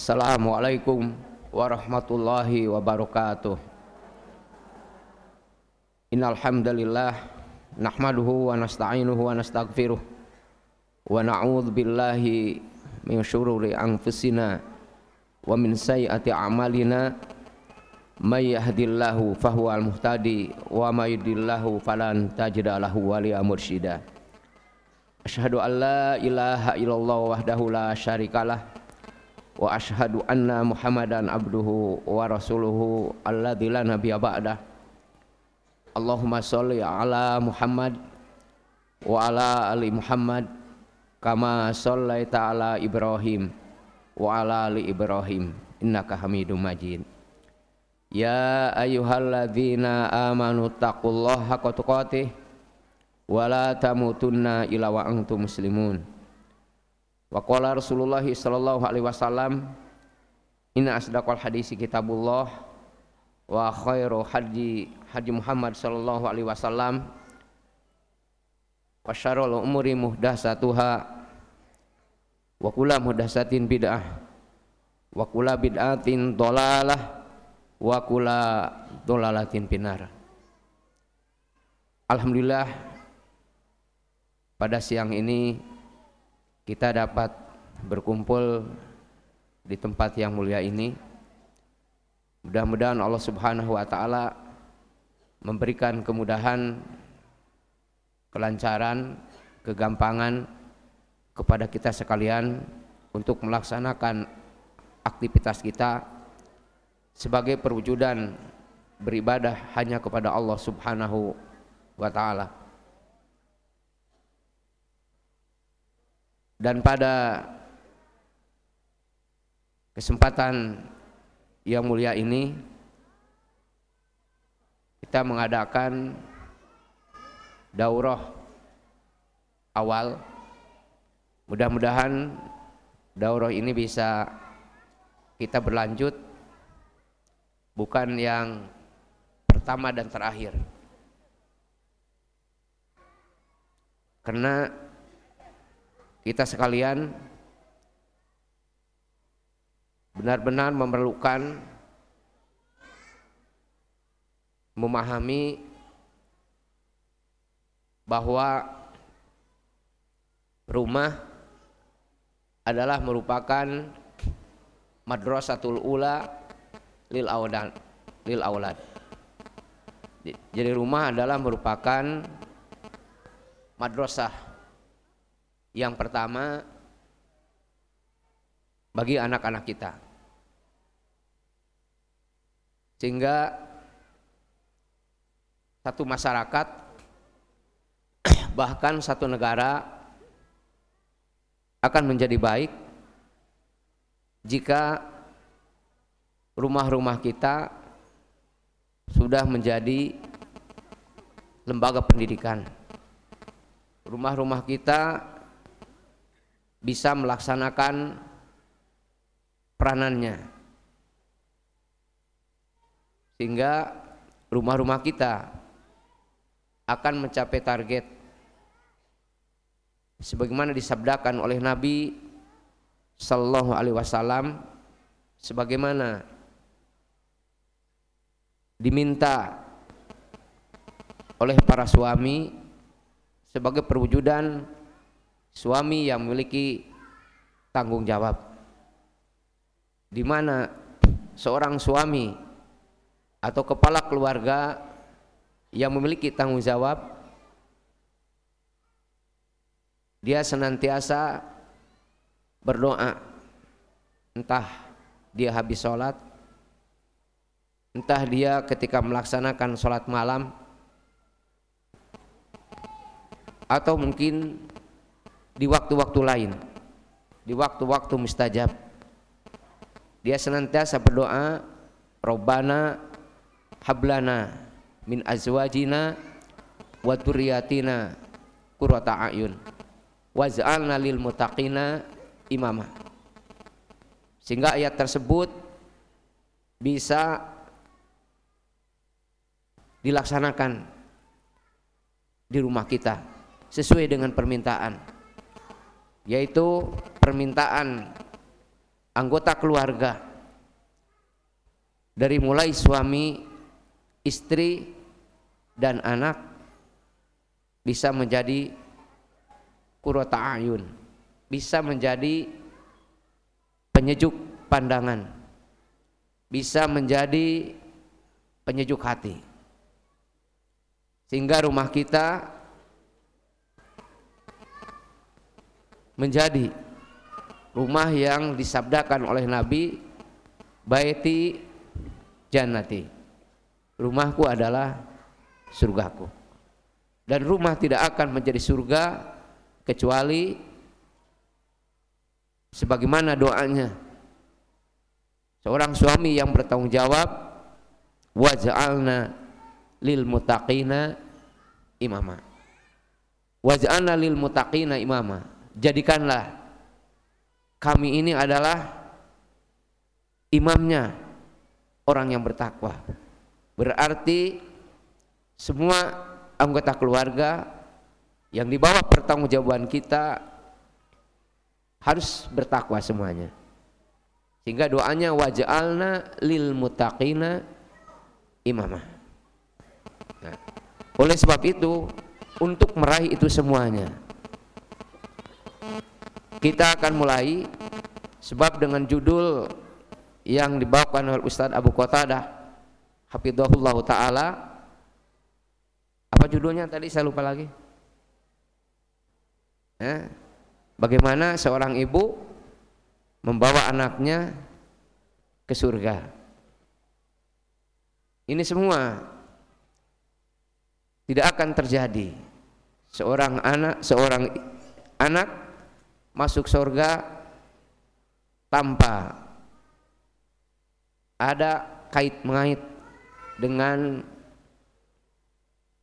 Assalamualaikum warahmatullahi wabarakatuh. Innal hamdalillah nahmaduhu wa nasta'inuhu wa nastaghfiruh wa na'udzu billahi min syururi anfusina wa min sayyiati a'malina. May yahdillahu fahuwal muhtadi wa may yudlillahu falan tajida lahu waliya mursyida Asyhadu an la ilaha illallah wahdahu la syarikalah wa asyhadu anna Muhammadan abduhu wa rasuluhu alladzi la nabiyya ba'dah. Allahumma sholli ala Muhammad wa ala ali Muhammad kama shallaita ala Ibrahim wa ala ali Ibrahim. Innaka Hamidum Majid. Ya ayyuhalladzina amanu taqullaha haqqa tuqatih wa la tamutunna illa wa antum muslimun Wa qala Rasulullah sallallahu alaihi wasallam Inna asdaqal hadisi kitabullah wa khairu haji haji Muhammad sallallahu alaihi wasallam wa syarrul umuri muhdatsatuha wa kullu muhdatsatin bid'ah wa kullu bid'atin dhalalah wa kullu dhalalatin pinar Alhamdulillah pada siang ini kita dapat berkumpul di tempat yang mulia ini Mudah-mudahan Allah Subhanahu wa taala memberikan kemudahan, kelancaran, kegampangan kepada kita sekalian untuk melaksanakan aktivitas kita sebagai perwujudan beribadah hanya kepada Allah Subhanahu wa taala. Dan pada kesempatan yang mulia ini kita mengadakan daurah awal. Mudah-mudahan daurah ini bisa kita berlanjut bukan yang pertama dan terakhir. Karena kita sekalian benar-benar memerlukan memahami bahwa rumah adalah merupakan madrasatul ula lil aulad lil aulad. Jadi rumah adalah merupakan madrasah yang pertama bagi anak-anak kita. Sehingga satu masyarakat bahkan satu negara akan menjadi baik jika rumah-rumah kita sudah menjadi lembaga pendidikan. Rumah-rumah kita bisa melaksanakan peranannya. Sehingga rumah-rumah kita akan mencapai target. Sebagaimana disabdakan oleh Nabi sallallahu alaihi wasallam sebagaimana diminta oleh para suami sebagai perwujudan suami yang memiliki tanggung jawab. Di mana seorang suami atau kepala keluarga yang memiliki tanggung jawab dia senantiasa berdoa. Entah dia habis sholat entah dia ketika melaksanakan sholat malam atau mungkin di waktu-waktu lain. Di waktu-waktu mustajab. Dia senantiasa berdoa Robbana hablana min azwajina wa dzurriyyatina qurrata ayun waj'alna lil muttaqina imama. Sehingga ayat tersebut bisa dilaksanakan di rumah kita sesuai dengan permintaan yaitu permintaan anggota keluarga dari mulai suami, istri dan anak bisa menjadi kurota ayun, bisa menjadi penyejuk pandangan, bisa menjadi penyejuk hati. Sehingga rumah kita menjadi rumah yang disabdakan oleh Nabi baiti jannati. Rumahku adalah surgaku. Dan rumah tidak akan menjadi surga kecuali sebagaimana doanya. Seorang suami yang bertanggung jawab waj'alna lil mutaqina imama. Waj'alna lil mutaqina imama jadikanlah kami ini adalah imamnya orang yang bertakwa. Berarti semua anggota keluarga yang di bawah pertanggungjawaban kita harus bertakwa semuanya. Sehingga doanya waj'alna lil mutaqina imamah. Nah, oleh sebab itu untuk meraih itu semuanya kita akan mulai sebab dengan judul yang dibawakan oleh Ustadz Abu Qatadah Hafidhahullah Ta'ala. Apa judulnya? Tadi saya lupa lagi. Ya, bagaimana seorang ibu membawa anaknya ke surga? Ini semua tidak akan terjadi. Seorang anak seorang anak masuk surga tanpa ada kait mengait dengan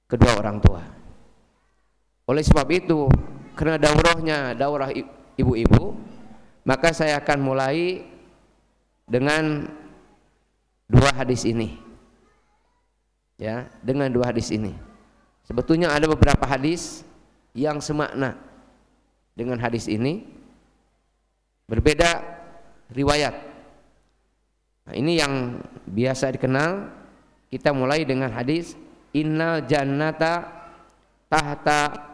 kedua orang tua. Oleh sebab itu, karena daurahnya daurah ibu-ibu, maka saya akan mulai dengan dua hadis ini. Ya, dengan dua hadis ini. Sebetulnya ada beberapa hadis yang semakna dengan hadis ini berbeda riwayat. Nah, ini yang biasa dikenal. Kita mulai dengan hadis innal jannata tahta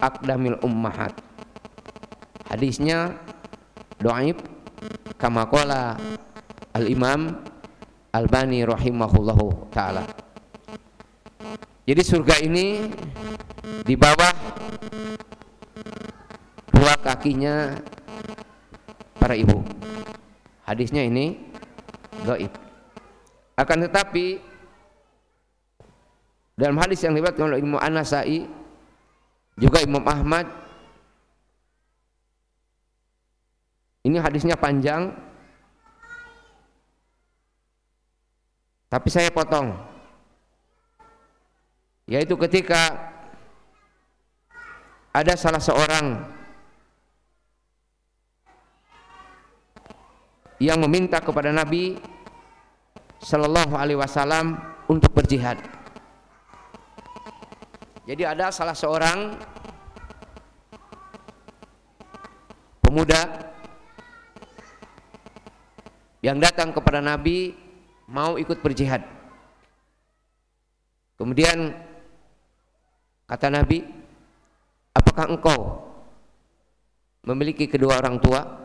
akdamil ummahat. Hadisnya doaib kama qala al-imam Albani rahimahullahu taala. Jadi surga ini di bawah kakinya para ibu. Hadisnya ini gaib. Akan tetapi dalam hadis yang diriwayatkan oleh Imam An-Nasai juga Imam Ahmad ini hadisnya panjang tapi saya potong yaitu ketika ada salah seorang yang meminta kepada Nabi Shallallahu Alaihi Wasallam untuk berjihad. Jadi ada salah seorang pemuda yang datang kepada Nabi mau ikut berjihad. Kemudian kata Nabi, apakah engkau memiliki kedua orang tua?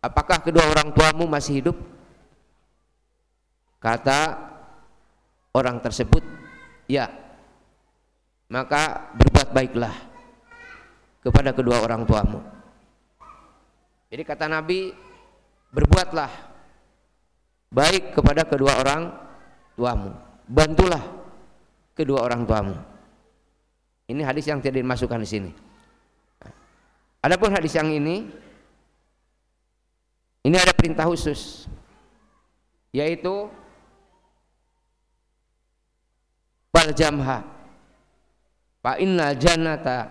Apakah kedua orang tuamu masih hidup? Kata orang tersebut, ya. Maka berbuat baiklah kepada kedua orang tuamu. Jadi kata Nabi, berbuatlah baik kepada kedua orang tuamu. Bantulah kedua orang tuamu. Ini hadis yang tidak dimasukkan di sini. Adapun hadis yang ini ini ada perintah khusus yaitu jamha fa inna jannata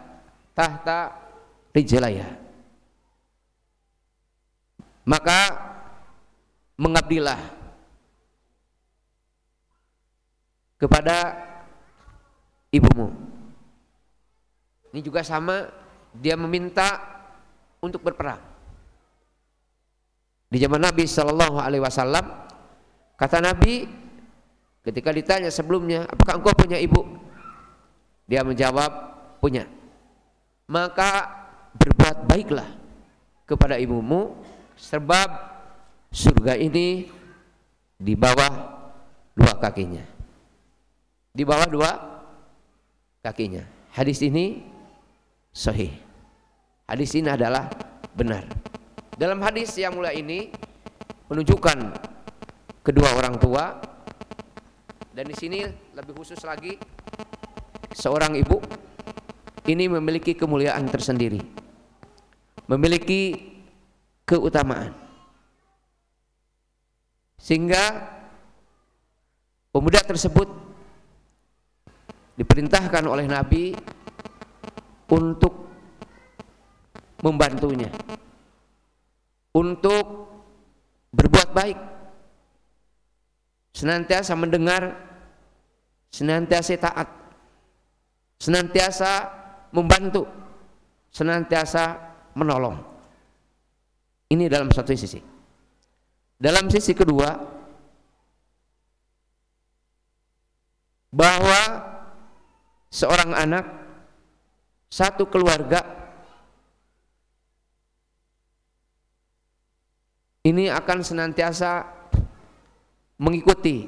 tahta rijlaya maka mengabdilah kepada ibumu. Ini juga sama dia meminta untuk berperang Di zaman Nabi Shallallahu Alaihi Wasallam, kata Nabi ketika ditanya sebelumnya, apakah engkau punya ibu? Dia menjawab, punya. Maka berbuat baiklah kepada ibumu, sebab surga ini di bawah dua kakinya. Di bawah dua kakinya. Hadis ini sahih. Hadis ini adalah benar. Dalam hadis yang mulai ini menunjukkan kedua orang tua dan di sini lebih khusus lagi seorang ibu ini memiliki kemuliaan tersendiri. Memiliki keutamaan. Sehingga pemuda tersebut diperintahkan oleh Nabi untuk membantunya untuk berbuat baik. Senantiasa mendengar senantiasa taat senantiasa membantu senantiasa menolong. Ini dalam satu sisi. Dalam sisi kedua bahwa seorang anak satu keluarga ini akan senantiasa mengikuti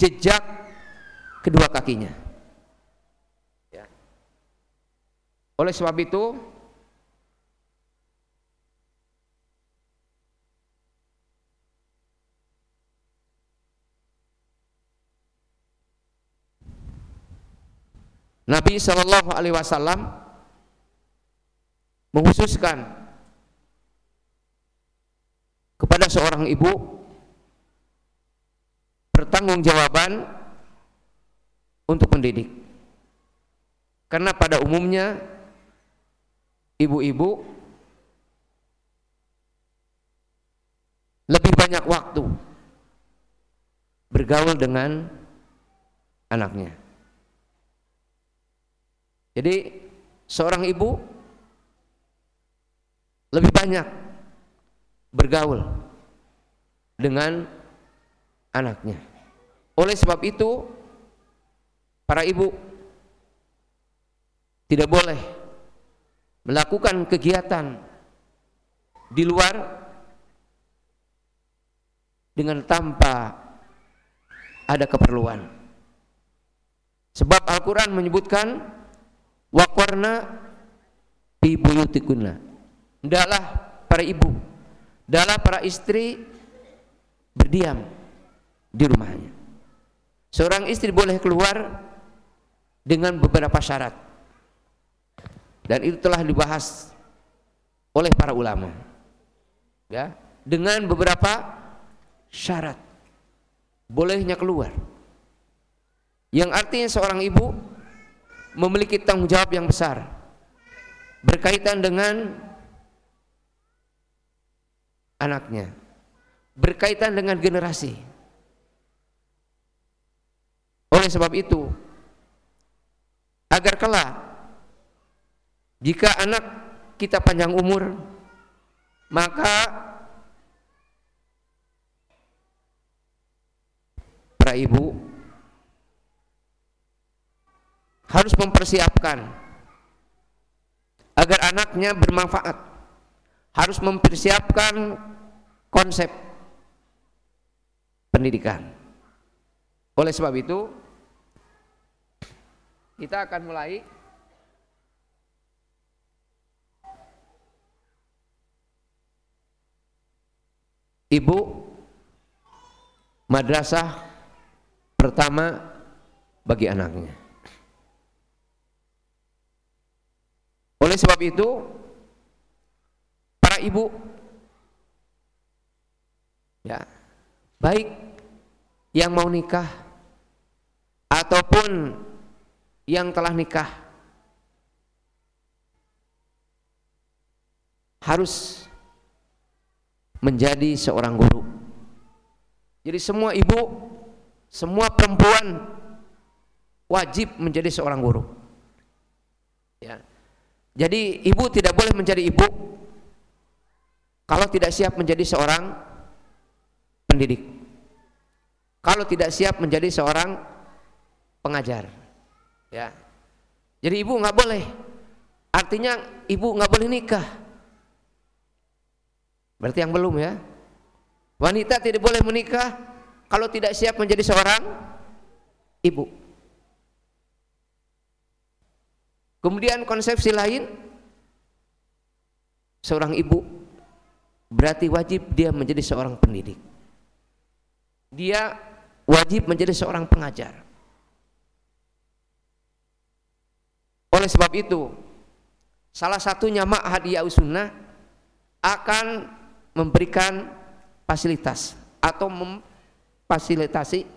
jejak kedua kakinya. Ya. Oleh sebab itu, Nabi Shallallahu Alaihi Wasallam menghususkan kepada seorang ibu pertanggungjawaban untuk mendidik. Karena pada umumnya ibu-ibu lebih banyak waktu bergaul dengan anaknya. Jadi seorang ibu lebih banyak bergaul dengan anaknya. Oleh sebab itu, para ibu tidak boleh melakukan kegiatan di luar dengan tanpa ada keperluan. Sebab Al-Quran menyebutkan wakwarna fi buyutikunna. Hendaklah para ibu adalah para istri berdiam di rumahnya. Seorang istri boleh keluar dengan beberapa syarat. Dan itu telah dibahas oleh para ulama. Ya, dengan beberapa syarat bolehnya keluar. Yang artinya seorang ibu memiliki tanggung jawab yang besar berkaitan dengan anaknya. Berkaitan dengan generasi. Oleh sebab itu agar kelak jika anak kita panjang umur maka para ibu harus mempersiapkan agar anaknya bermanfaat harus mempersiapkan konsep pendidikan. Oleh sebab itu, kita akan mulai Ibu madrasah pertama bagi anaknya. Oleh sebab itu, para ibu. Ya. Baik yang mau nikah ataupun yang telah nikah harus menjadi seorang guru. Jadi semua ibu semua perempuan wajib menjadi seorang guru. Ya. Jadi ibu tidak boleh menjadi ibu kalau tidak siap menjadi seorang pendidik. Kalau tidak siap menjadi seorang pengajar. Ya. Jadi ibu nggak boleh. Artinya ibu nggak boleh nikah. Berarti yang belum ya. Wanita tidak boleh menikah kalau tidak siap menjadi seorang ibu. Kemudian konsepsi lain seorang ibu berarti wajib dia menjadi seorang pendidik. Dia wajib menjadi seorang pengajar. Oleh sebab itu, salah satunya Ma'had Sunnah akan memberikan fasilitas atau memfasilitasi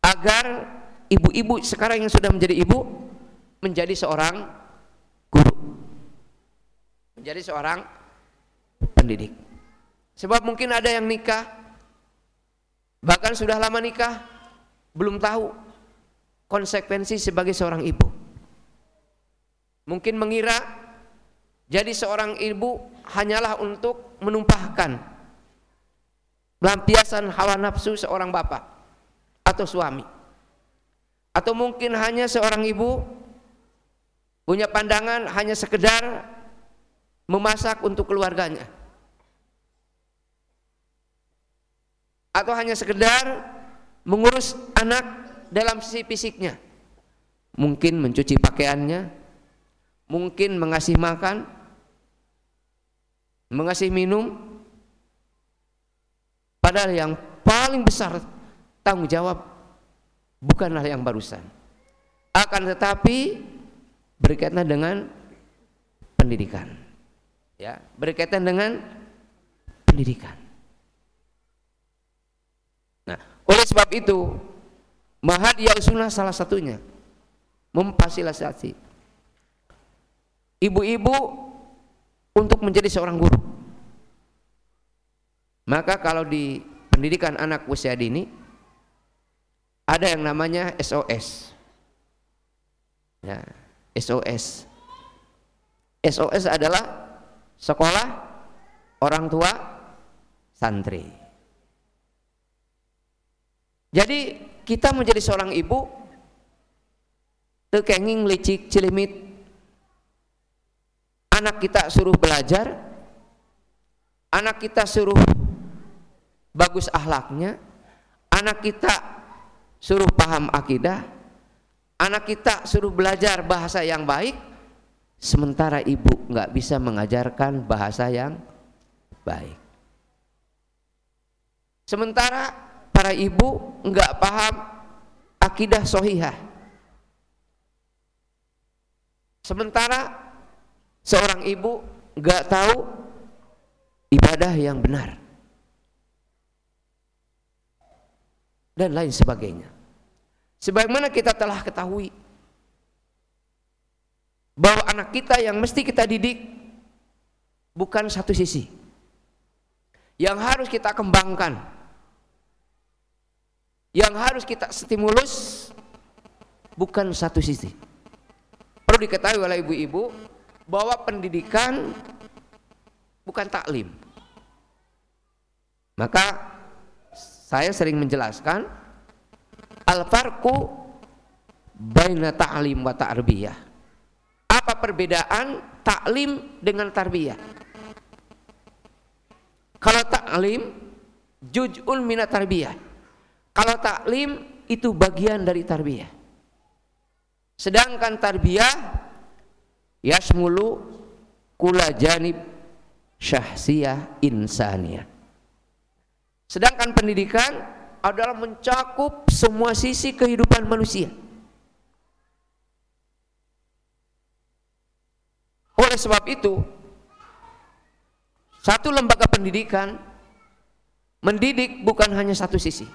agar ibu-ibu sekarang yang sudah menjadi ibu menjadi seorang guru menjadi seorang pendidik sebab mungkin ada yang nikah bahkan sudah lama nikah belum tahu konsekuensi sebagai seorang ibu. Mungkin mengira jadi seorang ibu hanyalah untuk menumpahkan lampiasan hawa nafsu seorang bapak atau suami. Atau mungkin hanya seorang ibu punya pandangan hanya sekedar memasak untuk keluarganya atau hanya sekedar mengurus anak dalam sisi fisiknya. Mungkin mencuci pakaiannya mungkin mengasih makan mengasih minum. Padahal yang paling besar tanggung jawab bukanlah yang barusan. Akan tetapi berkaitan dengan pendidikan. Ya berkaitan dengan pendidikan nah oleh sebab itu mahad sunnah salah satunya memfasilitasi ibu-ibu untuk menjadi seorang guru maka kalau di pendidikan anak usia dini ada yang namanya SOS ya SOS. SOS adalah sekolah orang tua santri. Jadi kita menjadi seorang ibu tekenging licik cilimit. Anak kita suruh belajar anak kita suruh bagus ahlaknya anak kita suruh paham akidah anak kita suruh belajar bahasa yang baik sementara ibu nggak bisa mengajarkan bahasa yang baik. Sementara para ibu nggak paham akidah sohihah sementara seorang ibu nggak tahu ibadah yang benar dan lain sebagainya Sebagaimana kita telah ketahui bahwa anak kita yang mesti kita didik bukan satu sisi. Yang harus kita kembangkan. Yang harus kita stimulus bukan satu sisi. Perlu diketahui oleh ibu-ibu bahwa pendidikan bukan taklim. Maka saya sering menjelaskan Al-farqu baina ta'lim wa ta'rbiyah. Apa perbedaan taklim dengan tarbiyah? Kalau taklim juj'un minat tarbiyah. Kalau taklim itu bagian dari tarbiyah. Sedangkan tarbiyah yasmulu kula janib syahsiyah insaniyah. Sedangkan pendidikan adalah mencakup semua sisi kehidupan manusia. Oleh sebab itu, satu lembaga pendidikan mendidik bukan hanya satu sisi,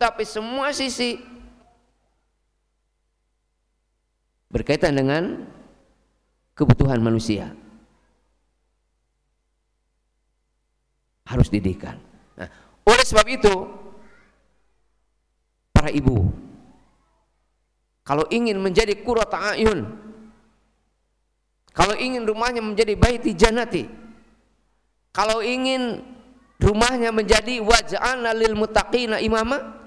tapi semua sisi berkaitan dengan kebutuhan manusia. Harus didikan. Nah, oleh sebab itu, para ibu kalau ingin menjadi kurata ayun kalau ingin rumahnya menjadi baiti janati Kalau ingin rumahnya menjadi waj'alna lil muttaqina imama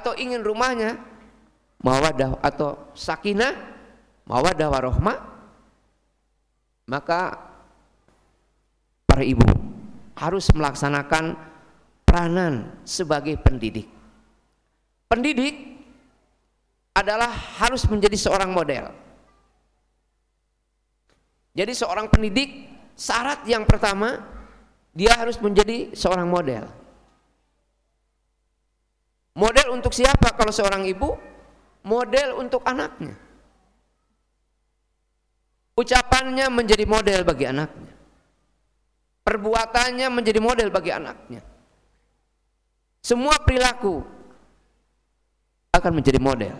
atau ingin rumahnya mawadah atau sakinah, mawadah warohmah, maka para ibu harus melaksanakan peranan sebagai pendidik. Pendidik adalah harus menjadi seorang model. Jadi seorang pendidik syarat yang pertama dia harus menjadi seorang model. Model untuk siapa kalau seorang ibu? Model untuk anaknya. Ucapannya menjadi model bagi anaknya. Perbuatannya menjadi model bagi anaknya. Semua perilaku akan menjadi model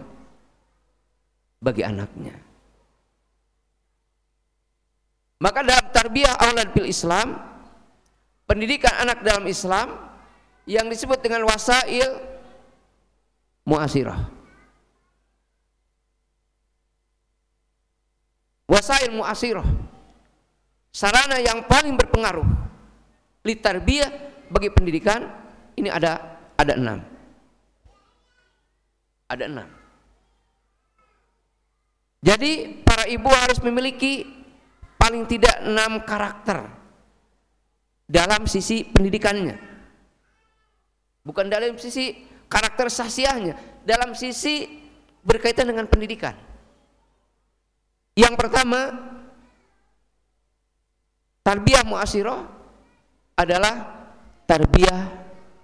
bagi anaknya. Maka dalam tarbiyah aulad fil Islam, pendidikan anak dalam Islam yang disebut dengan wasail muasirah. Wasail muasirah. Sarana yang paling berpengaruh litarbiyah bagi pendidikan ini ada ada enam. Ada enam. Jadi para ibu harus memiliki paling tidak enam karakter dalam sisi pendidikannya. Bukan dalam sisi karakter sasiahnya, dalam sisi berkaitan dengan pendidikan. Yang pertama, tarbiyah muasirah adalah tarbiyah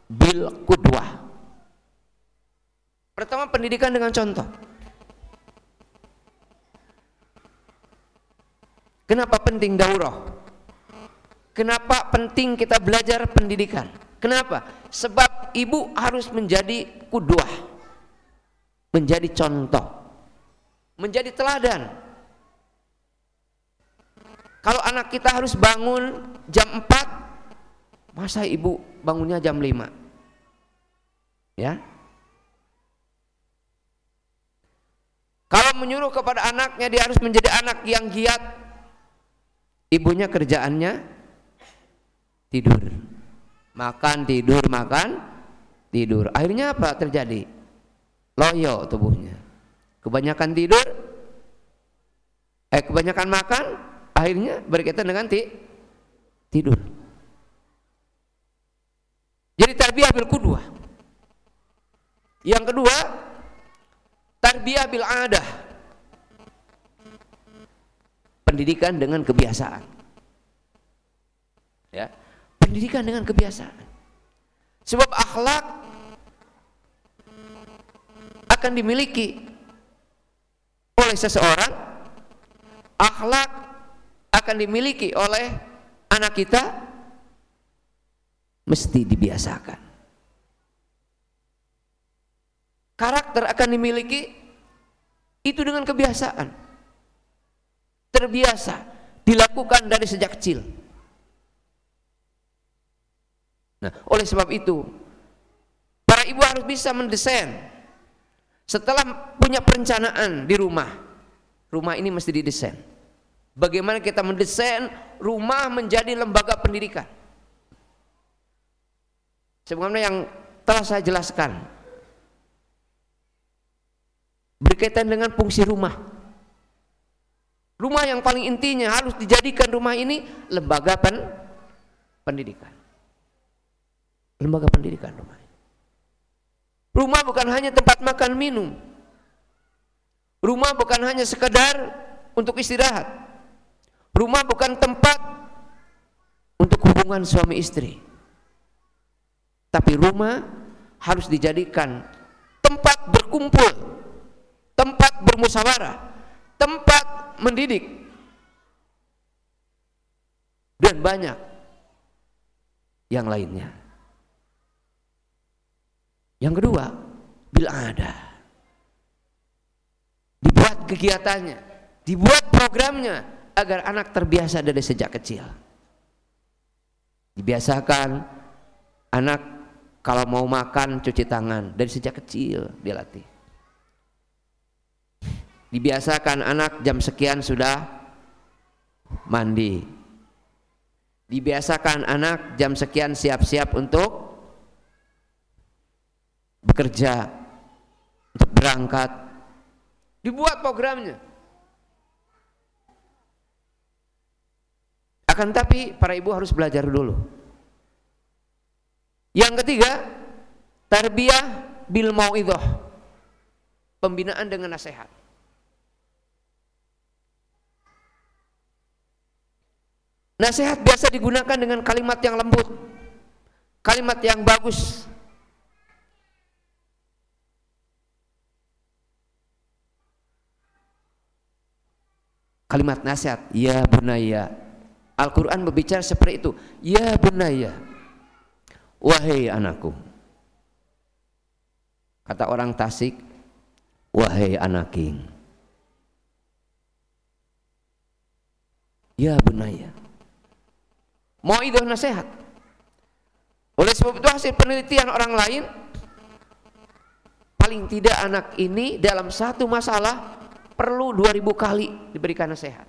bil kudwah. Pertama pendidikan dengan contoh. Kenapa penting daurah? Kenapa penting kita belajar pendidikan? Kenapa? Sebab ibu harus menjadi kudwah. Menjadi contoh. Menjadi teladan. Kalau anak kita harus bangun jam 4, masa ibu bangunnya jam 5? Ya. Kalau menyuruh kepada anaknya dia harus menjadi anak yang giat, ibunya kerjaannya tidur makan tidur makan tidur. Akhirnya apa terjadi? Loyo tubuhnya. Kebanyakan tidur eh kebanyakan makan akhirnya berkaitan dengan ti tidur. Jadi tarbiyah bil kudwah yang kedua tarbiyah bil adah. Pendidikan dengan kebiasaan. Ya, pendidikan dengan kebiasaan. Sebab akhlak akan dimiliki oleh seseorang, akhlak akan dimiliki oleh anak kita mesti dibiasakan. Karakter akan dimiliki itu dengan kebiasaan terbiasa dilakukan dari sejak kecil. Nah, oleh sebab itu para ibu harus bisa mendesain setelah punya perencanaan di rumah. Rumah ini mesti didesain. Bagaimana kita mendesain rumah menjadi lembaga pendidikan. Sebagaimana yang telah saya jelaskan berkaitan dengan fungsi rumah Rumah yang paling intinya harus dijadikan rumah ini lembaga pen pendidikan. Lembaga pendidikan rumah. Rumah bukan hanya tempat makan minum. Rumah bukan hanya sekedar untuk istirahat. Rumah bukan tempat untuk hubungan suami istri. Tapi rumah harus dijadikan tempat berkumpul, tempat bermusyawarah, tempat mendidik dan banyak yang lainnya. Yang kedua, bila ada dibuat kegiatannya, dibuat programnya agar anak terbiasa dari sejak kecil. Dibiasakan anak kalau mau makan cuci tangan dari sejak kecil dilatih dibiasakan anak jam sekian sudah mandi Dibiasakan anak jam sekian siap-siap untuk bekerja, untuk berangkat. Dibuat programnya. Akan tapi para ibu harus belajar dulu. Yang ketiga, tarbiyah bil mauidhah. Pembinaan dengan nasihat. Nasihat biasa digunakan dengan kalimat yang lembut, kalimat yang bagus. Kalimat nasihat, ya bunaya. Al-Quran berbicara seperti itu. Ya bunaya, wahai anakku. Kata orang Tasik, wahai anak king. Ya bunaya. Mau itu nasihat. Oleh sebab itu hasil penelitian orang lain paling tidak anak ini dalam satu masalah perlu 2000 kali diberikan nasihat.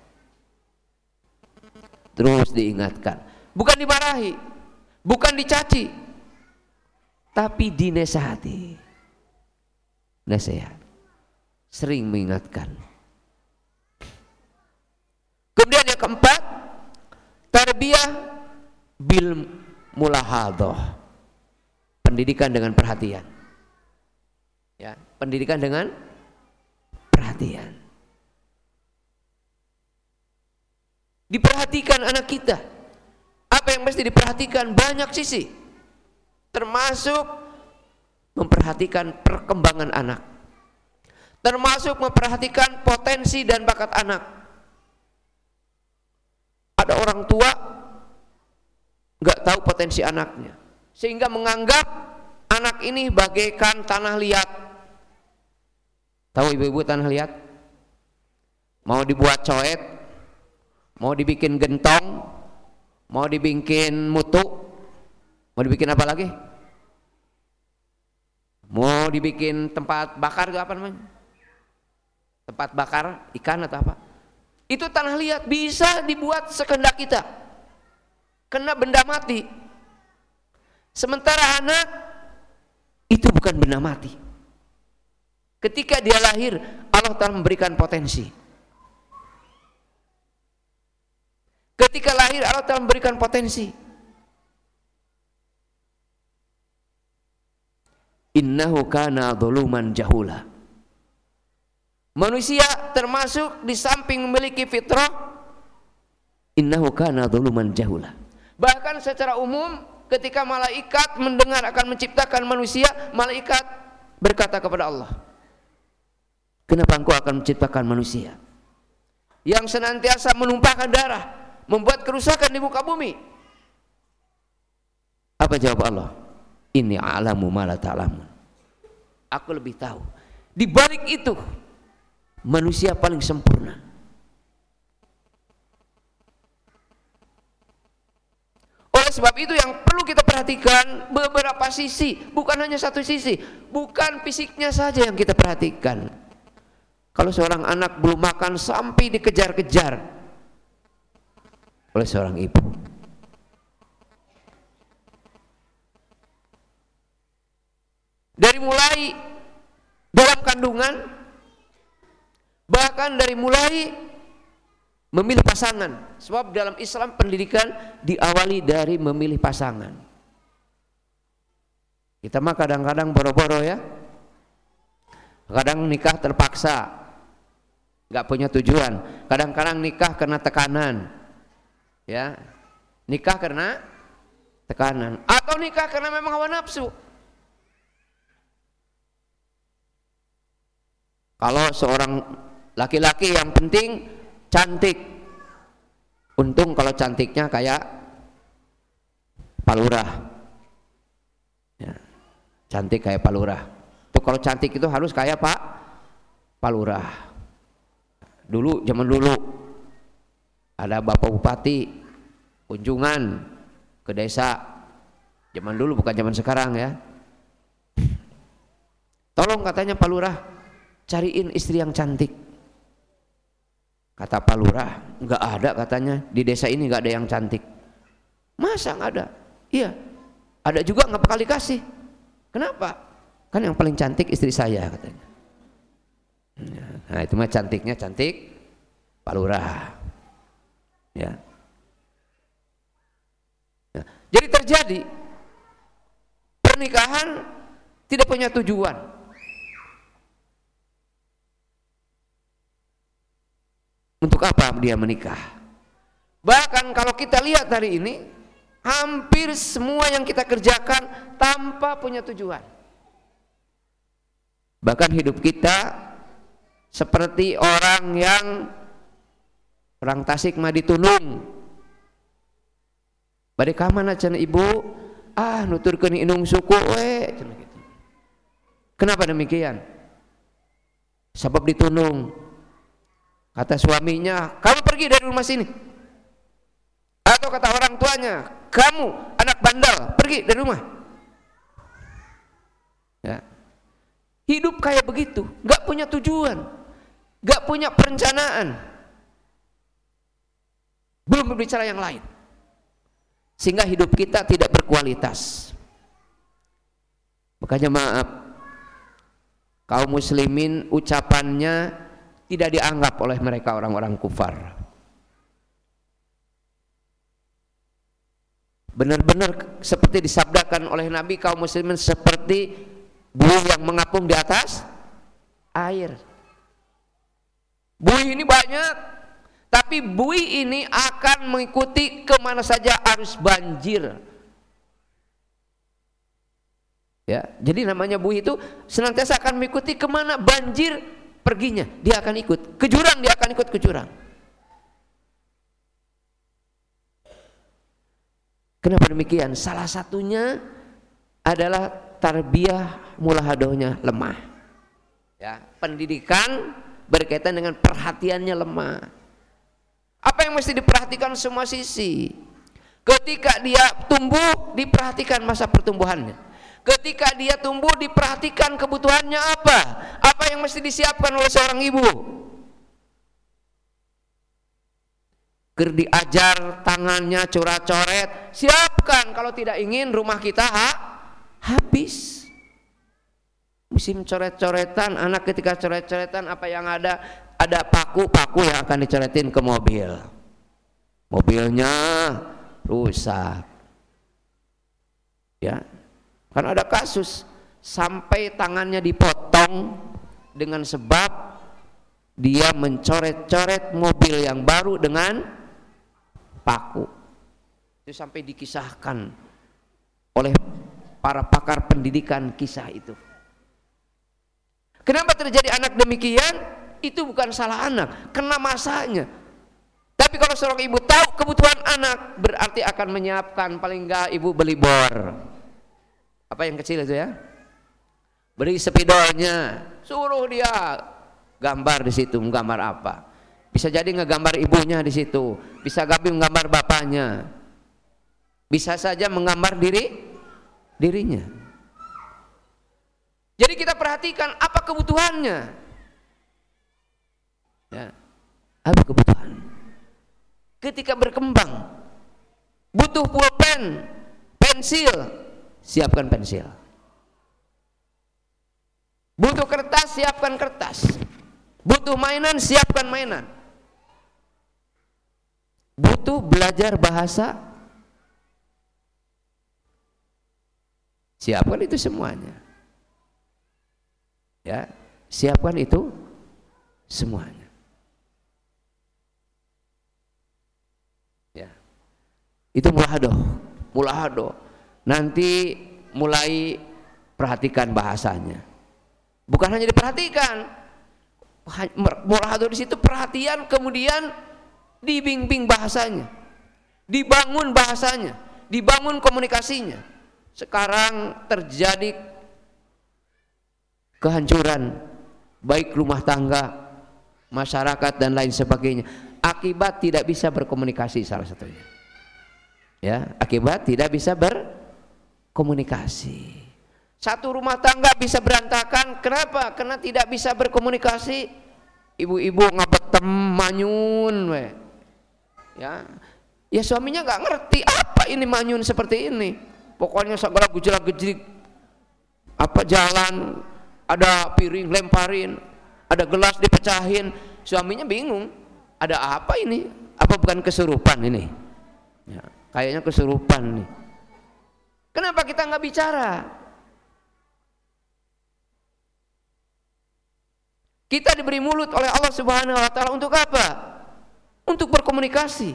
Terus diingatkan, bukan dimarahi, bukan dicaci, tapi dinasehati. Nasihat. Sering mengingatkan. Kemudian yang keempat, tarbiyah bil mulahadoh pendidikan dengan perhatian ya pendidikan dengan perhatian diperhatikan anak kita. Apa yang mesti diperhatikan? Banyak sisi. Termasuk memperhatikan perkembangan anak. Termasuk memperhatikan potensi dan bakat anak. Ada orang tua nggak tahu potensi anaknya. Sehingga menganggap anak ini bagaikan tanah liat. Tahu ibu-ibu tanah liat? Mau dibuat coet mau dibikin gentong mau dibikin mutu mau dibikin apa lagi mau dibikin tempat bakar apa namanya tempat bakar ikan atau apa itu tanah liat bisa dibuat sekendak kita kena benda mati. Sementara anak itu bukan benda mati. Ketika dia lahir, Allah telah memberikan potensi. Ketika lahir, Allah telah memberikan potensi. Innahu kana dhuluman jahula. Manusia termasuk di samping memiliki fitrah, innahu kana dhuluman jahula Bahkan secara umum ketika malaikat mendengar akan menciptakan manusia, malaikat berkata kepada Allah, "Kenapa engkau akan menciptakan manusia yang senantiasa menumpahkan darah, membuat kerusakan di muka bumi?" Apa jawab Allah? Ini alamu mala ta'lamun. Aku lebih tahu. Di balik itu manusia paling sempurna. Oleh sebab itu yang perlu kita perhatikan beberapa sisi, bukan hanya satu sisi, bukan fisiknya saja yang kita perhatikan. Kalau seorang anak belum makan sampai dikejar-kejar oleh seorang ibu. Dari mulai dalam kandungan bahkan dari mulai memilih pasangan. Sebab dalam Islam pendidikan diawali dari memilih pasangan. Kita mah kadang-kadang boro-boro ya. Kadang nikah terpaksa. Nggak punya tujuan. Kadang-kadang nikah karena tekanan ya. Nikah karena tekanan. Atau nikah karena memang hawa nafsu. Kalau seorang laki-laki yang penting cantik. Untung kalau cantiknya kayak palurah. Ya, cantik kayak palurah. Tuh kalau cantik itu harus kayak pak palurah. Dulu zaman dulu ada bapak bupati kunjungan ke desa zaman dulu bukan zaman sekarang ya tolong katanya palurah cariin istri yang cantik Kata Pak Lurah, nggak ada katanya di desa ini nggak ada yang cantik. Masa nggak ada? Iya. Ada juga nggak bakal dikasih. Kenapa? Kan yang paling cantik istri saya katanya. Nah itu mah cantiknya cantik Pak Lurah. Ya. ya. Jadi terjadi pernikahan tidak punya tujuan. Untuk apa dia menikah? Bahkan kalau kita lihat hari ini, hampir semua yang kita kerjakan tanpa punya tujuan. Bahkan hidup kita seperti orang yang perang Tasik mah ditunung. Bade kamana cenah ibu? Ah nuturkeun inung suku we. Gitu. kenapa demikian? Sebab ditunung. Kata suaminya kamu pergi dari rumah sini. Atau kata orang tuanya kamu anak bandel pergi dari rumah. Ya. Hidup kayak begitu nggak punya tujuan gak punya perencanaan belum berbicara yang lain. Sehingga hidup kita tidak berkualitas. Makanya maaf kaum muslimin ucapannya tidak dianggap oleh mereka orang-orang kufar. Benar-benar seperti disabdakan oleh Nabi kaum muslimin seperti buih yang mengapung di atas air. Bui ini banyak, tapi bui ini akan mengikuti ke mana saja arus banjir. Ya, jadi namanya bui itu senantiasa akan mengikuti ke mana banjir perginya, dia akan ikut. Ke jurang dia akan ikut ke jurang. Kenapa demikian? Salah satunya adalah tarbiyah mulahadohnya lemah. Ya, pendidikan berkaitan dengan perhatiannya lemah. Apa yang mesti diperhatikan semua sisi? Ketika dia tumbuh, diperhatikan masa pertumbuhannya. Ketika dia tumbuh, diperhatikan kebutuhannya apa? Apa yang mesti disiapkan oleh seorang ibu? Ker diajar tangannya coret-coret, siapkan kalau tidak ingin rumah kita ha, habis musim coret-coretan anak ketika coret-coretan apa yang ada ada paku-paku yang akan dicoretin ke mobil. Mobilnya rusak. Ya. Kan ada kasus sampai tangannya dipotong dengan sebab dia mencoret-coret mobil yang baru dengan paku. Itu sampai dikisahkan oleh para pakar pendidikan kisah itu. Kenapa terjadi anak demikian? Itu bukan salah anak, kena masanya. Tapi kalau seorang ibu tahu kebutuhan anak, berarti akan menyiapkan paling enggak ibu beli bor. Apa yang kecil itu ya? Beri spidolnya, suruh dia gambar di situ, menggambar apa? Bisa jadi ngegambar ibunya di situ, bisa gabi menggambar bapaknya. Bisa saja menggambar diri dirinya. Jadi kita perhatikan apa kebutuhannya. Ya. Apa kebutuhan? Ketika berkembang butuh pulpen, pensil, siapkan pensil. Butuh kertas, siapkan kertas. Butuh mainan, siapkan mainan. Butuh belajar bahasa, siapkan itu semuanya ya siapkan itu semuanya ya itu mulahado mulahado nanti mulai perhatikan bahasanya. Bukan hanya diperhatikan mulahado di situ perhatian kemudian dibimbing bahasanya dibangun bahasanya dibangun komunikasinya. Sekarang terjadi kehancuran baik rumah tangga, masyarakat dan lain sebagainya. Akibat tidak bisa berkomunikasi salah satunya. Ya, akibat tidak bisa berkomunikasi. Satu rumah tangga bisa berantakan, kenapa? Karena tidak bisa berkomunikasi. Ibu-ibu ngabetem manyun we. Ya. Ya suaminya nggak ngerti apa ini manyun seperti ini. Pokoknya segala gejala gejrik apa jalan ada piring lemparin, ada gelas dipecahin, suaminya bingung. Ada apa ini? Apa bukan kesurupan ini? Ya, kayaknya kesurupan nih. Kenapa kita nggak bicara? Kita diberi mulut oleh Allah Subhanahu wa taala untuk apa? Untuk berkomunikasi.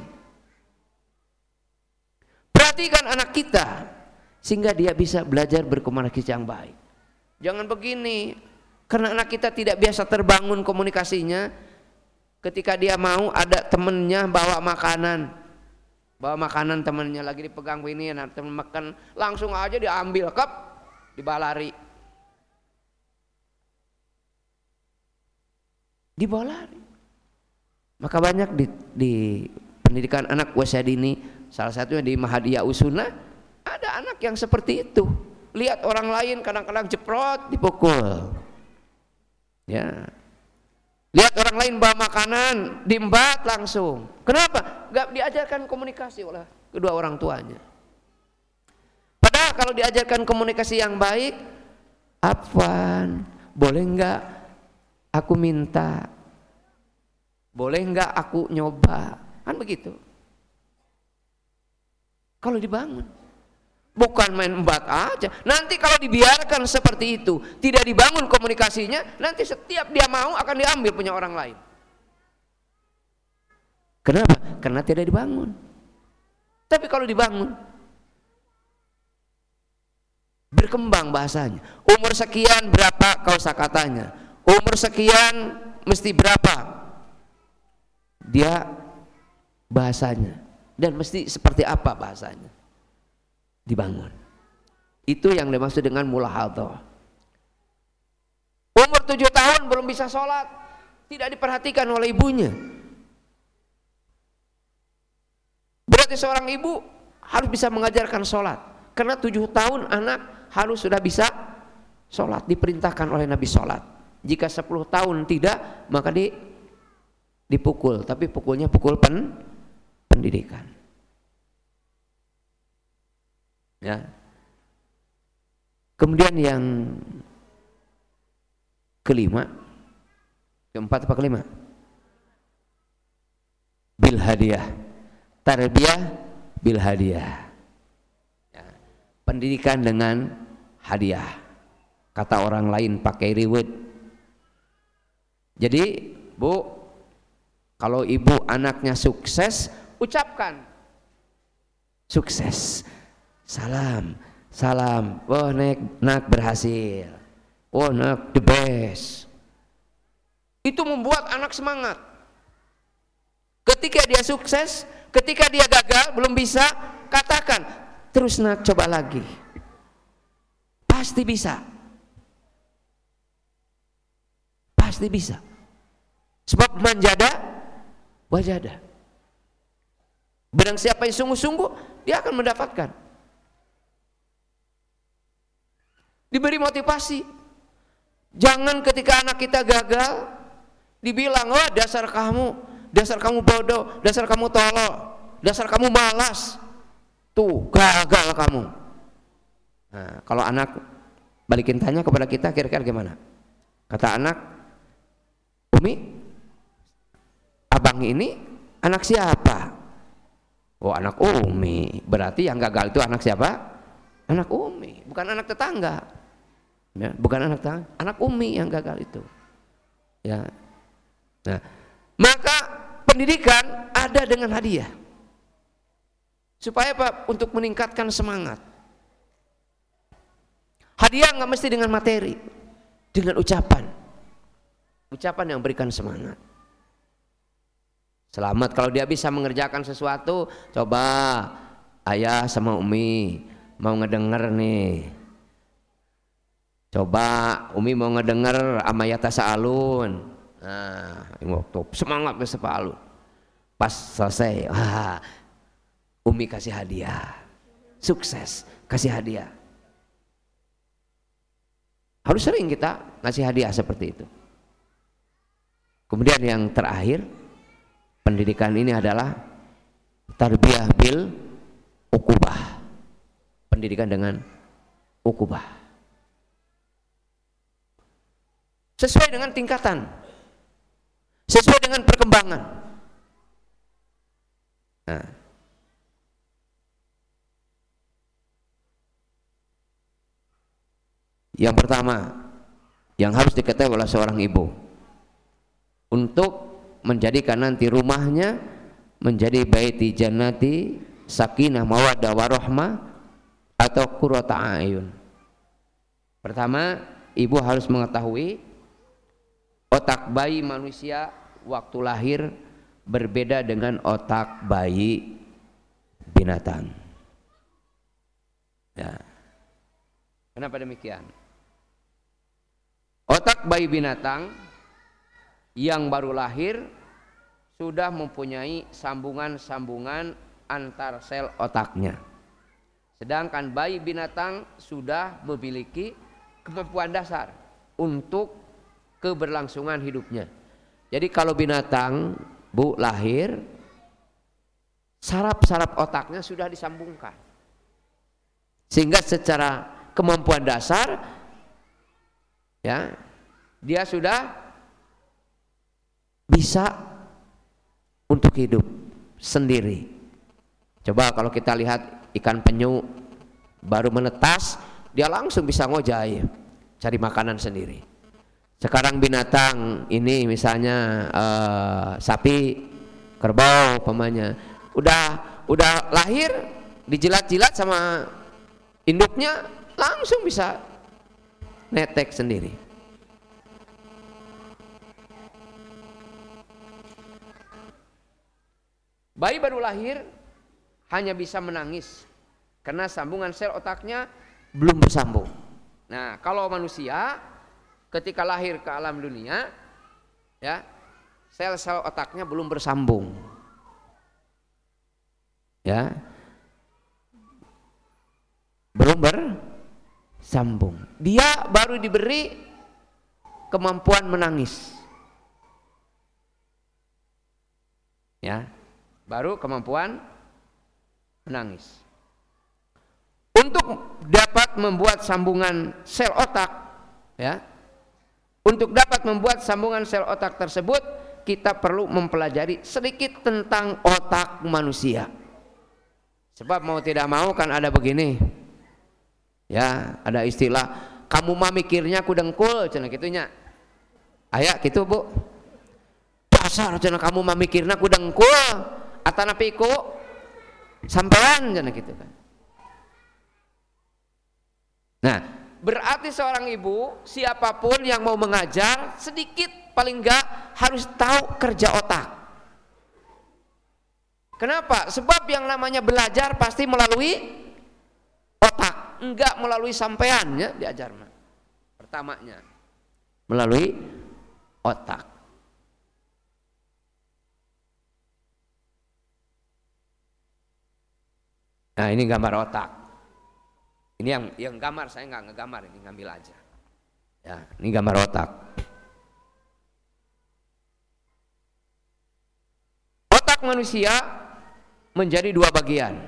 Perhatikan anak kita sehingga dia bisa belajar berkomunikasi yang baik. Jangan begini, karena anak kita tidak biasa terbangun komunikasinya. Ketika dia mau ada temennya bawa makanan, bawa makanan temennya lagi dipegang ini, nah temen makan langsung aja diambil kap, dibalari, dibalari. Maka banyak di, di pendidikan anak wasadini Salah satunya di Mahadiyah Usuna ada anak yang seperti itu. Lihat orang lain kadang-kadang jeprot dipukul. Ya. Lihat orang lain bawa makanan, diembat langsung. Kenapa? Gak diajarkan komunikasi oleh kedua orang tuanya. Padahal kalau diajarkan komunikasi yang baik, Afwan, boleh nggak aku minta? Boleh nggak aku nyoba? Kan begitu. Kalau dibangun. Bukan main embat aja. Nanti kalau dibiarkan seperti itu, tidak dibangun komunikasinya, nanti setiap dia mau akan diambil punya orang lain. Kenapa? Karena tidak dibangun. Tapi kalau dibangun, berkembang bahasanya. Umur sekian berapa kau katanya? Umur sekian mesti berapa? Dia bahasanya dan mesti seperti apa bahasanya dibangun itu yang dimaksud dengan mulahadhah umur tujuh tahun belum bisa sholat tidak diperhatikan oleh ibunya berarti seorang ibu harus bisa mengajarkan sholat karena tujuh tahun anak harus sudah bisa sholat diperintahkan oleh Nabi sholat jika sepuluh tahun tidak maka di, dipukul tapi pukulnya pukul pen pendidikan. Ya. Kemudian yang kelima, keempat apa kelima? Bil hadiah. Tarbiyah bil hadiah. Ya. Pendidikan dengan hadiah. Kata orang lain pakai reward. Jadi, Bu, kalau ibu anaknya sukses, ucapkan sukses salam salam oh nek nak berhasil oh nak the best itu membuat anak semangat ketika dia sukses ketika dia gagal belum bisa katakan terus nak coba lagi pasti bisa pasti bisa sebab manjada wajada Barang siapa yang sungguh-sungguh, dia akan mendapatkan. Diberi motivasi. Jangan ketika anak kita gagal, dibilang, oh dasar kamu, dasar kamu bodoh, dasar kamu tolol, dasar kamu malas. Tuh, gagal kamu. Nah, kalau anak balikin tanya kepada kita, kira-kira gimana? Kata anak, Umi, abang ini anak siapa? Oh anak Umi, berarti yang gagal itu anak siapa? Anak Umi, bukan anak tetangga. Ya, bukan anak tetangga, anak Umi yang gagal itu. Ya. Nah, maka pendidikan ada dengan hadiah. Supaya apa? Untuk meningkatkan semangat. Hadiah nggak mesti dengan materi, dengan ucapan. Ucapan yang berikan semangat. Selamat kalau dia bisa mengerjakan sesuatu, coba ayah sama Umi mau ngedenger nih. Coba Umi mau ngedenger amayata sa'alun. Nah, waktu semangat ke sepalun. Pas selesai, wah, Umi kasih hadiah. Sukses, kasih hadiah. Harus sering kita ngasih hadiah seperti itu. Kemudian yang terakhir, pendidikan ini adalah tarbiyah bil ukubah pendidikan dengan ukubah sesuai dengan tingkatan sesuai dengan perkembangan nah. yang pertama yang harus diketahui oleh seorang ibu untuk menjadikan nanti rumahnya menjadi baiti jannati sakinah mawaddah warahmah atau qurrata ayun. Pertama, ibu harus mengetahui otak bayi manusia waktu lahir berbeda dengan otak bayi binatang. Ya. Kenapa demikian? Otak bayi binatang yang baru lahir sudah mempunyai sambungan-sambungan antar sel otaknya. Sedangkan bayi binatang sudah memiliki kemampuan dasar untuk keberlangsungan hidupnya. Jadi kalau binatang bu lahir saraf-saraf otaknya sudah disambungkan. Sehingga secara kemampuan dasar ya dia sudah bisa untuk hidup sendiri. Coba kalau kita lihat ikan penyu baru menetas, dia langsung bisa ngojai, cari makanan sendiri. Sekarang binatang ini misalnya uh, sapi, kerbau, pemanya, udah udah lahir dijilat-jilat sama induknya langsung bisa netek sendiri. Bayi baru lahir hanya bisa menangis karena sambungan sel otaknya belum bersambung. Nah, kalau manusia ketika lahir ke alam dunia ya, sel-sel otaknya belum bersambung. Ya. Belum bersambung. Dia baru diberi kemampuan menangis. Ya, baru kemampuan menangis. Untuk dapat membuat sambungan sel otak, ya, untuk dapat membuat sambungan sel otak tersebut, kita perlu mempelajari sedikit tentang otak manusia. Sebab mau tidak mau kan ada begini, ya, ada istilah kamu mah mikirnya ku dengkul, cina gitunya. Ayah gitu bu, dasar cina kamu mah mikirnya ku dengkul, atana piku sampean jana gitu kan nah berarti seorang ibu siapa pun yang mau mengajar sedikit paling enggak harus tahu kerja otak. Kenapa? Sebab yang namanya belajar pasti melalui otak enggak melalui sampeannya diajar mah. Pertamanya melalui otak. Nah ini gambar otak. Ini yang yang gambar saya nggak ngegambar ini ngambil aja. Ya ini gambar otak. Otak manusia menjadi dua bagian.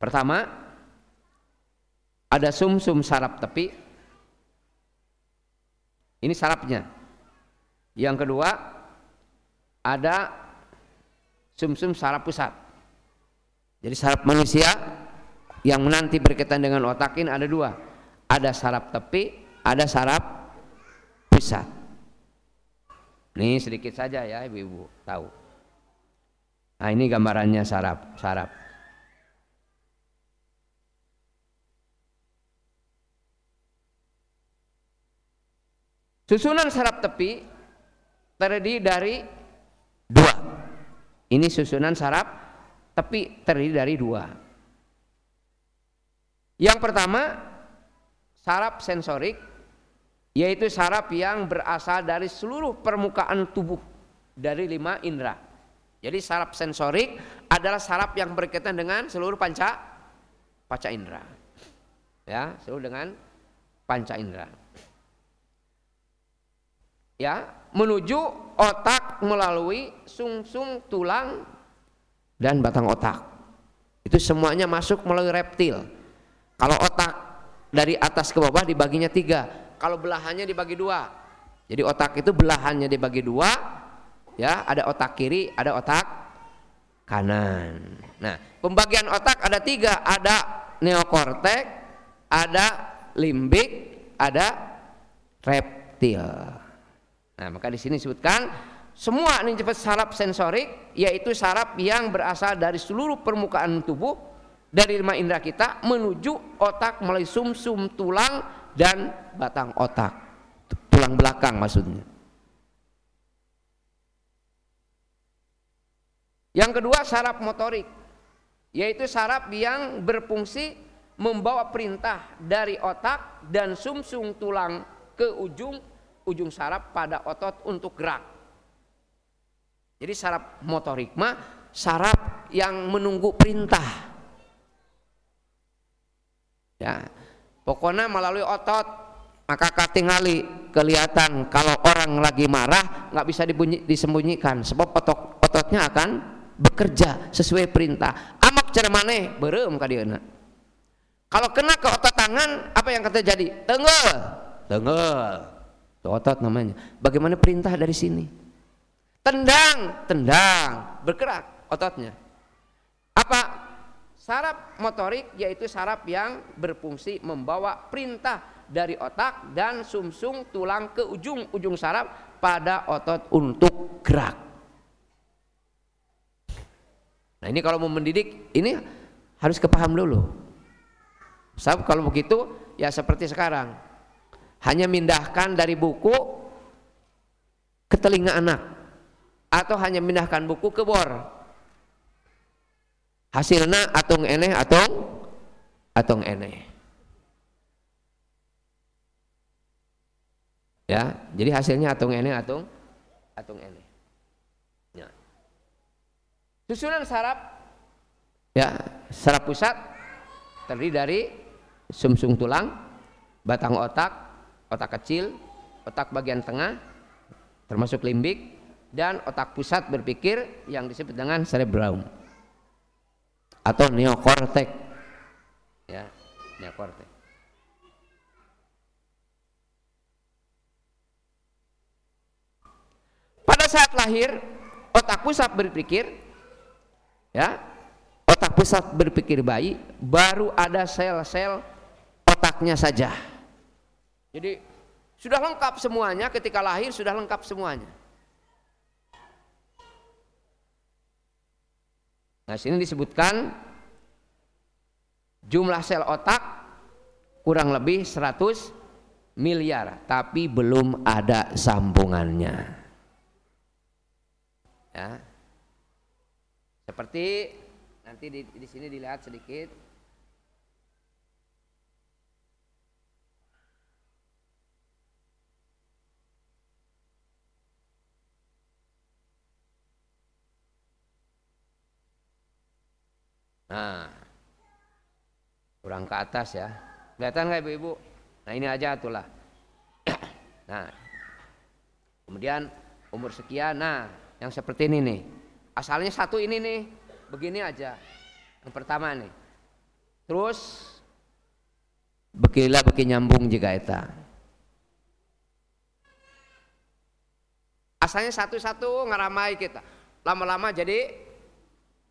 Pertama ada sumsum -sum saraf tepi. Ini sarafnya. Yang kedua ada sumsum -sum saraf pusat. Jadi saraf manusia yang nanti berkaitan dengan otak ini ada dua. Ada saraf tepi, ada saraf pusat. Ini sedikit saja ya ibu-ibu tahu. Nah ini gambarannya saraf saraf. Susunan saraf tepi terdiri dari dua ini susunan saraf tapi terdiri dari dua. Yang pertama saraf sensorik yaitu saraf yang berasal dari seluruh permukaan tubuh dari lima indera. Jadi saraf sensorik adalah saraf yang berkaitan dengan seluruh panca panca indera. Ya, seluruh dengan panca indera. Ya, menuju otak melalui sungsung, -sung, tulang, dan batang otak. Itu semuanya masuk melalui reptil. Kalau otak dari atas ke bawah dibaginya tiga. Kalau belahannya dibagi dua. Jadi otak itu belahannya dibagi dua. Ya, ada otak kiri, ada otak kanan. Nah, pembagian otak ada tiga. Ada neokortek, ada limbik, ada reptil. Nah, maka di sini disebutkan semua ini cepat saraf sensorik yaitu saraf yang berasal dari seluruh permukaan tubuh dari lima indera kita menuju otak melalui sumsum -sum tulang dan batang otak. Tulang belakang maksudnya. Yang kedua saraf motorik yaitu saraf yang berfungsi membawa perintah dari otak dan sumsum -sum tulang ke ujung ujung saraf pada otot untuk gerak. Jadi saraf motorik mah saraf yang menunggu perintah. Ya, pokoknya melalui otot maka katingali kelihatan kalau orang lagi marah nggak bisa dibunyi, disembunyikan sebab otot ototnya akan bekerja sesuai perintah. Amak cara maneh berem kadiana. Kalau kena ke otot tangan apa yang terjadi? Tenggel, tenggel. Otot namanya. Bagaimana perintah dari sini? Tendang, tendang, bergerak ototnya. Apa? Saraf motorik yaitu saraf yang berfungsi membawa perintah dari otak dan sumsum tulang ke ujung-ujung saraf pada otot untuk gerak. Nah ini kalau mau mendidik ini harus kepaham dulu. Sebab kalau begitu ya seperti sekarang hanya mindahkan dari buku ke telinga anak atau hanya mindahkan buku ke bor? Hasilnya atung eneh atung atung eneh ya jadi hasilnya atung eneh atung atung eneh ya. susunan saraf ya saraf pusat. Terdiri dari sumsum -sum tulang batang otak otak kecil otak bagian tengah termasuk limbik dan otak pusat berpikir yang disebut dengan cerebrum atau neokortek ya neokortek pada saat lahir otak pusat berpikir ya otak pusat berpikir bayi baru ada sel-sel otaknya saja. Jadi sudah lengkap semuanya ketika lahir sudah lengkap semuanya Nah, sini disebutkan jumlah sel otak kurang lebih 100 miliar, tapi belum ada sambungannya. Ya. Seperti nanti di, di sini dilihat sedikit Nah, kurang ke atas ya. Kelihatan nggak ibu-ibu? Nah ini aja itulah. nah, kemudian umur sekian. Nah, yang seperti ini nih. Asalnya satu ini nih, begini aja. Yang pertama nih. Terus bekilah beki nyambung jika eta. Asalnya satu-satu ngaramai kita. Lama-lama jadi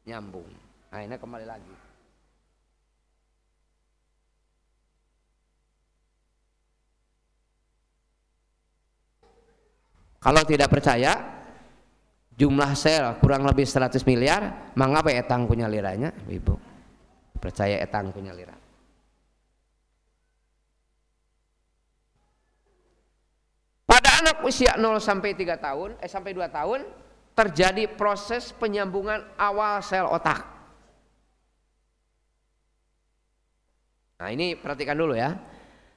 nyambung. Ini kembali lagi. Kalau tidak percaya, jumlah sel kurang lebih 100 miliar, mengapa etang punya liranya? Ibu, percaya etang punya lira. Pada anak usia 0 sampai 3 tahun, eh sampai 2 tahun, terjadi proses penyambungan awal sel otak. Nah ini perhatikan dulu ya.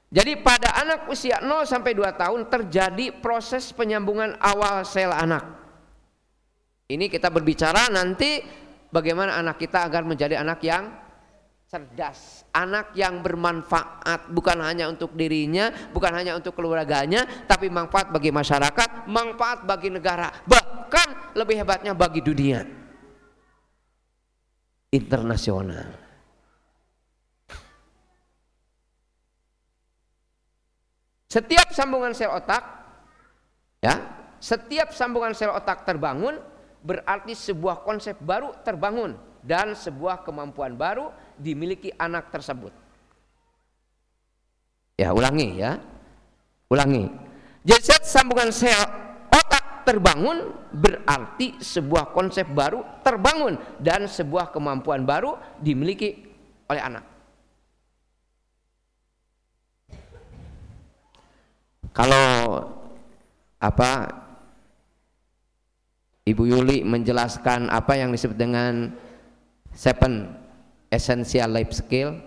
Jadi pada anak usia 0 sampai 2 tahun terjadi proses penyambungan awal sel anak. Ini kita berbicara nanti bagaimana anak kita agar menjadi anak yang cerdas, anak yang bermanfaat bukan hanya untuk dirinya, bukan hanya untuk keluarganya, tapi manfaat bagi masyarakat, manfaat bagi negara, bahkan lebih hebatnya bagi dunia internasional. Setiap sambungan sel otak ya, setiap sambungan sel otak terbangun berarti sebuah konsep baru terbangun dan sebuah kemampuan baru dimiliki anak tersebut. Ya, ulangi ya. Ulangi. Jadi sambungan sel otak terbangun berarti sebuah konsep baru terbangun dan sebuah kemampuan baru dimiliki oleh anak. Kalau apa Ibu Yuli menjelaskan apa yang disebut dengan seven essential life skill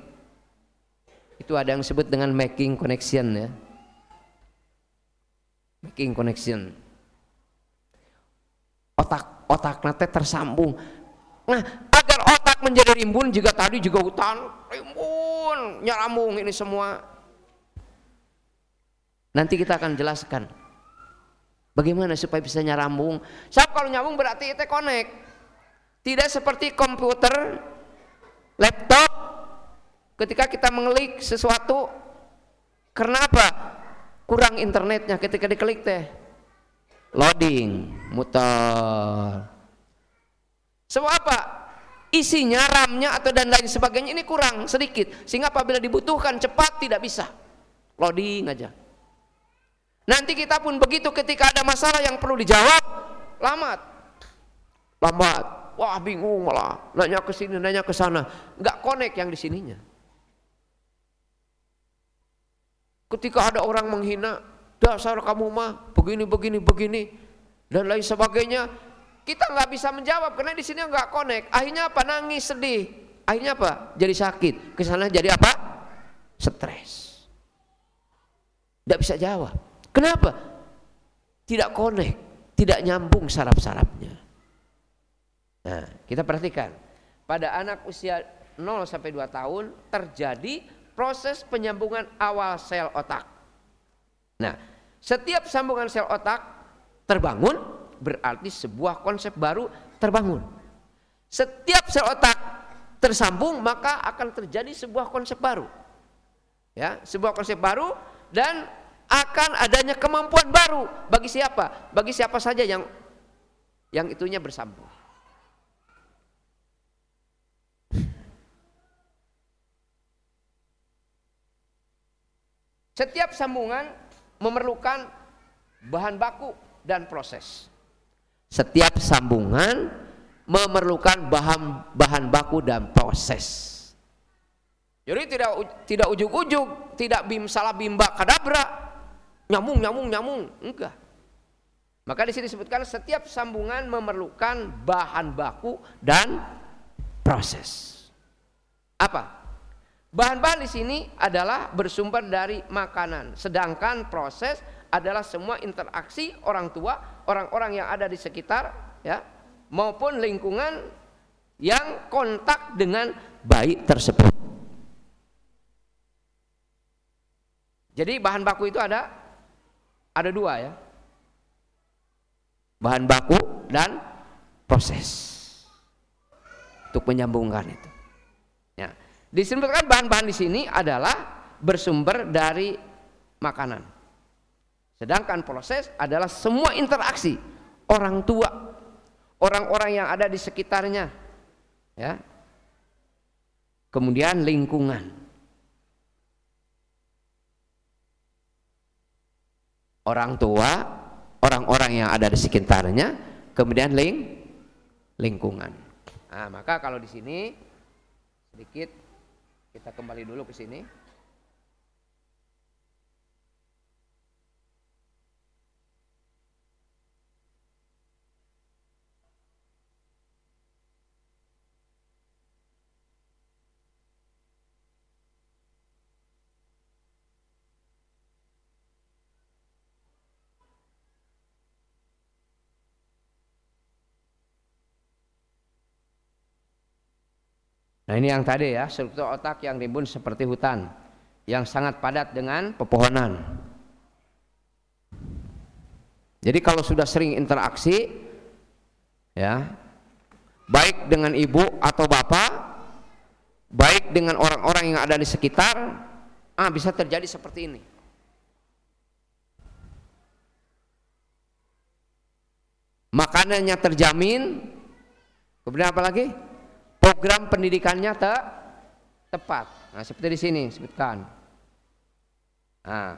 itu ada yang disebut dengan making connection ya. Making connection. Otak otak nate tersambung. Nah agar otak menjadi rimbun juga tadi juga hutan rimbun nyarambung ini semua Nanti kita akan jelaskan bagaimana supaya bisa nyarambung. Sebab kalau nyambung berarti itu connect. Tidak seperti komputer, laptop ketika kita mengelik sesuatu karena apa? Kurang internetnya ketika diklik teh. Loading, muter. Sebab apa? Isinya, RAM-nya atau dan lain sebagainya ini kurang sedikit sehingga apabila dibutuhkan cepat tidak bisa. Loading aja. Nanti kita pun begitu ketika ada masalah yang perlu dijawab, lambat. Lambat. Wah, bingung malah. Nanya ke sini, nanya ke sana. Enggak connect yang di sininya. Ketika ada orang menghina, dasar kamu mah begini begini begini dan lain sebagainya, kita nggak bisa menjawab karena di sini nggak connect. Akhirnya apa? Nangis, sedih. Akhirnya apa? Jadi sakit. Ke sana jadi apa? Stres. Tidak bisa jawab. Kenapa? Tidak connect, tidak nyambung saraf-sarafnya. Nah, kita perhatikan. Pada anak usia 0 sampai 2 tahun terjadi proses penyambungan awal sel otak. Nah, setiap sambungan sel otak terbangun berarti sebuah konsep baru terbangun. Setiap sel otak tersambung maka akan terjadi sebuah konsep baru. Ya, sebuah konsep baru dan akan adanya kemampuan baru bagi siapa? Bagi siapa saja yang yang itunya bersambung. Setiap sambungan memerlukan bahan baku dan proses. Setiap sambungan memerlukan bahan bahan baku dan proses. Jadi tidak tidak ujuk-ujuk, tidak bim salah bimba kadabra, nyamung nyamung nyamung. Enggak. Maka di sini disebutkan setiap sambungan memerlukan bahan baku dan proses. Apa? Bahan-bahan di sini adalah bersumber dari makanan. Sedangkan proses adalah semua interaksi orang tua orang-orang yang ada di sekitar ya maupun lingkungan yang kontak dengan bayi tersebut. Jadi bahan baku itu ada ada dua ya. Bahan baku dan proses untuk menyambungkan itu. Ya. Disebutkan bahan-bahan di sini adalah bersumber dari makanan. Sedangkan proses adalah semua interaksi orang tua orang-orang yang ada di sekitarnya ya. Kemudian lingkungan orang tua, orang-orang yang ada di sekitarnya, kemudian ling lingkungan. Nah, maka kalau di sini sedikit kita kembali dulu ke sini. Nah ini yang tadi ya, struktur otak yang rimbun seperti hutan yang sangat padat dengan pepohonan. Jadi kalau sudah sering interaksi, Ya. Baik dengan ibu atau bapak, baik dengan orang-orang yang ada di sekitar, ah bisa terjadi seperti ini. Makanannya terjamin, kemudian apa lagi? Program pendidikannya te tepat. Nah, seperti di sini sebutkan. Nah,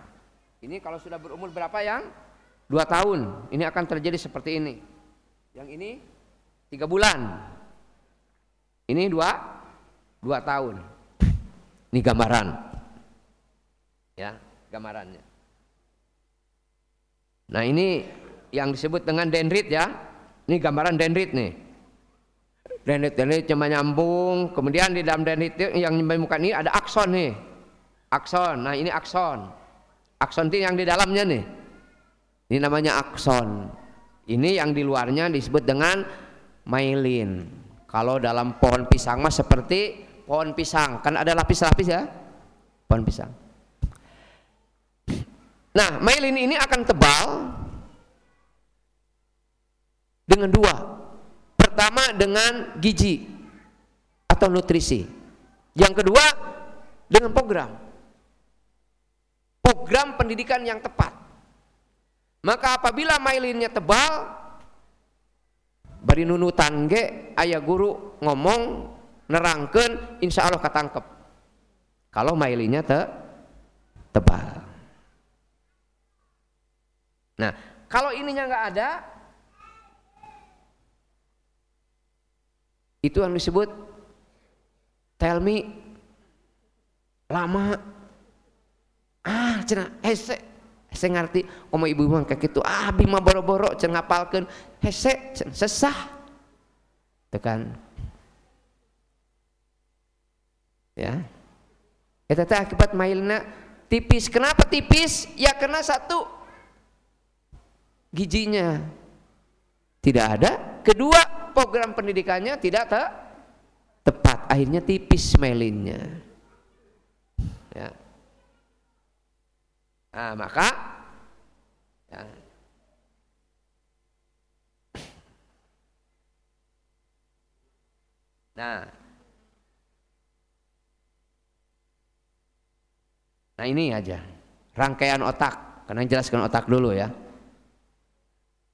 ini kalau sudah berumur berapa yang? Dua tahun. Ini akan terjadi seperti ini. Yang ini tiga bulan. Ini dua dua tahun. Ini gambaran. Ya, gambarannya. Nah, ini yang disebut dengan dendrit ya. Ini gambaran dendrit nih. Dendrit ini cuma nyambung, kemudian di dalam dendrit yang menyambungkan ini ada akson nih. Akson. Nah, ini akson. Akson itu yang di dalamnya nih. Ini namanya akson. Ini yang di luarnya disebut dengan myelin. Kalau dalam pohon pisang mah seperti pohon pisang, kan ada lapis-lapis ya? Pohon pisang. Nah, myelin ini akan tebal dengan dua. Pertama dengan gizi atau nutrisi. Yang kedua dengan program. Program pendidikan yang tepat. Maka apabila mailinnya tebal, bari nunutan ge ayah guru ngomong nerangkan insya Allah ketangkep. Kalau mailinnya te tebal. Nah, kalau ininya nggak ada, itu yang disebut tell me lama. Ah cina hese hese ngerti. Oma ibu ibu kayak gitu. Ah bima boro-boro cina ngapalkan hese sesah. Tekan ya. Itu teh akibat mailna tipis. Kenapa tipis? Ya karena satu gizinya tidak ada. Kedua program pendidikannya tidak te tepat. Akhirnya tipis melinnya. Ya. Nah maka ya. nah. Nah ini aja. Rangkaian otak. Karena jelaskan otak dulu ya.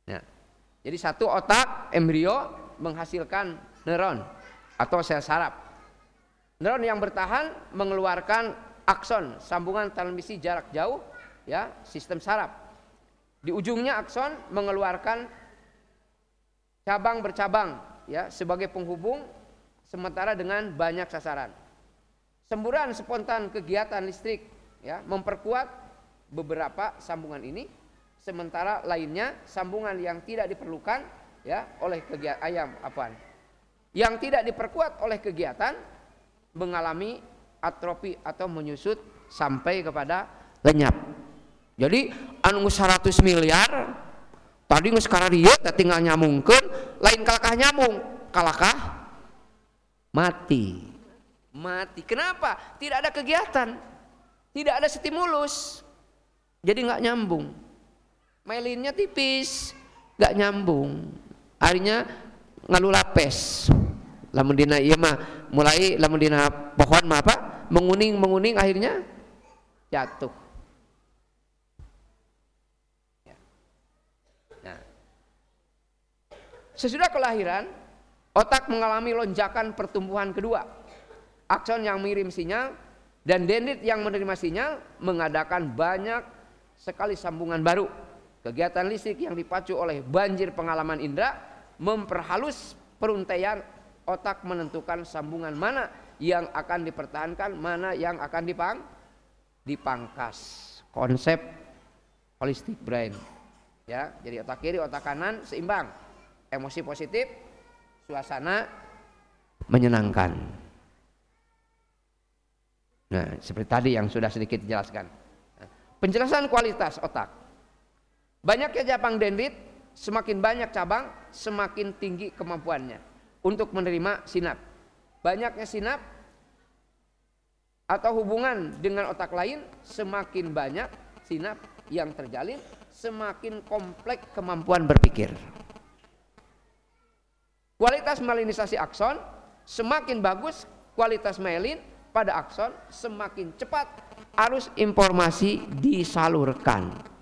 Ya. Jadi satu otak embrio menghasilkan neuron atau sel saraf. Neuron yang bertahan mengeluarkan akson sambungan transmisi jarak jauh ya sistem saraf. Di ujungnya akson mengeluarkan cabang bercabang ya sebagai penghubung sementara dengan banyak sasaran. Semburan spontan kegiatan listrik ya memperkuat beberapa sambungan ini. Sementara lainnya sambungan yang tidak diperlukan ya oleh kegiatan ayam apaan? Yang tidak diperkuat oleh kegiatan mengalami atrofi atau menyusut sampai kepada lenyap. Jadi anu 100 miliar tadi sekarang dia tinggal nyamungkan lain kalkah nyamung? Kalakah? Mati. Mati. Kenapa? Tidak ada kegiatan. Tidak ada stimulus. Jadi nggak nyambung. Melinnya tipis nggak nyambung akhirnya ngalu lapes lamun dina iya mah mulai lamun dina pohon mah apa? Menguning menguning akhirnya jatuh. Ya. nah. sesudah kelahiran otak mengalami lonjakan pertumbuhan kedua. Akson yang mengirim sinyal dan dendrit yang menerima sinyal mengadakan banyak sekali sambungan baru. Kegiatan listrik yang dipacu oleh banjir pengalaman indera memperhalus peruntaian otak menentukan sambungan mana yang akan dipertahankan, mana yang akan dipang dipangkas. Konsep holistic brain. Ya, jadi otak kiri, otak kanan seimbang. Emosi positif, suasana menyenangkan. Nah, seperti tadi yang sudah sedikit dijelaskan. Nah, penjelasan kualitas otak. Banyaknya cabang dendrit Semakin banyak cabang, semakin tinggi kemampuannya untuk menerima sinap. Banyaknya sinap atau hubungan dengan otak lain, semakin banyak sinap yang terjalin, semakin kompleks kemampuan berpikir. Kualitas melinisasi akson semakin bagus kualitas myelin pada akson semakin cepat arus informasi disalurkan.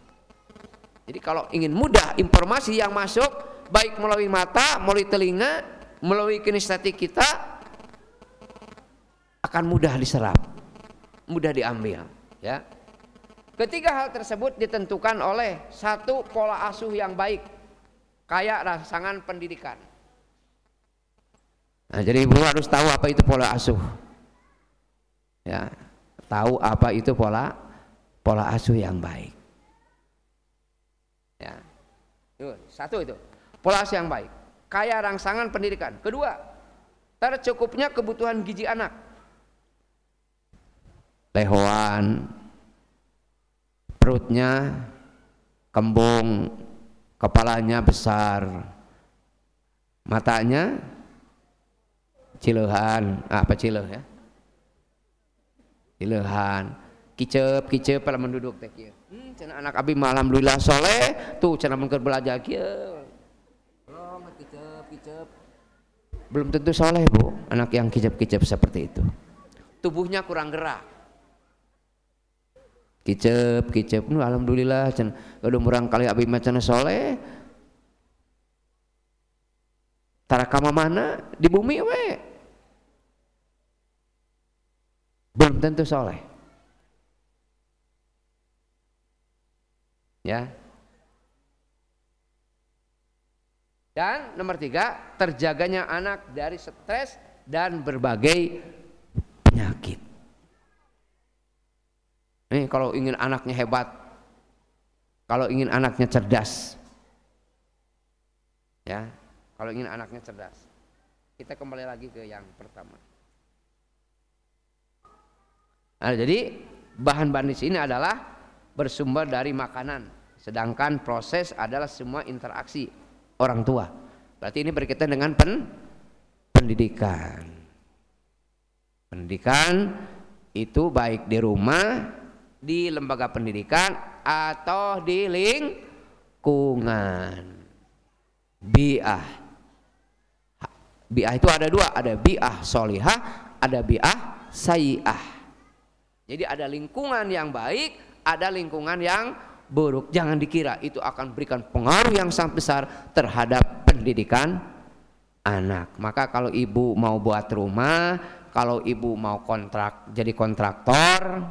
Jadi kalau ingin mudah informasi yang masuk baik melalui mata, melalui telinga, melalui kinestetik kita akan mudah diserap, mudah diambil, ya. Ketiga hal tersebut ditentukan oleh satu pola asuh yang baik, kayak rangsangan pendidikan. Nah, jadi ibu harus tahu apa itu pola asuh. Ya, tahu apa itu pola pola asuh yang baik. Ya. Itu, satu itu. Pola asuh yang baik. Kaya rangsangan pendidikan. Kedua, tercukupnya kebutuhan gizi anak. Lehoan, perutnya kembung, kepalanya besar, matanya cilehan ah, apa cileh ya cilehan kicep kicep pada menduduk teh cina anak abi malam alhamdulillah soleh. Tuh cina mungkin belajar kieu. Belum kicep kicep belum tentu soleh bu. Anak yang kicep kicep seperti itu. Tubuhnya kurang gerak. Kicep kicep nu alhamdulillah cina udah murang kali abi macana soleh. Tarakama mana? Di bumi we. Belum tentu soleh. Ya. Dan nomor tiga, terjaganya anak dari stres dan berbagai penyakit. Nih kalau ingin anaknya hebat, kalau ingin anaknya cerdas, ya, kalau ingin anaknya cerdas, kita kembali lagi ke yang pertama. Nah, jadi bahan-bahan di sini adalah bersumber dari makanan, sedangkan proses adalah semua interaksi orang tua. Berarti ini berkaitan dengan pen pendidikan. Pendidikan itu baik di rumah, di lembaga pendidikan atau di lingkungan. Biah. Biah itu ada dua, ada biah solihah, ada biah sayiah. Jadi ada lingkungan yang baik, ada lingkungan yang buruk. Jangan dikira itu akan berikan pengaruh yang sangat besar terhadap pendidikan anak. Maka kalau ibu mau buat rumah, kalau ibu mau kontrak jadi kontraktor,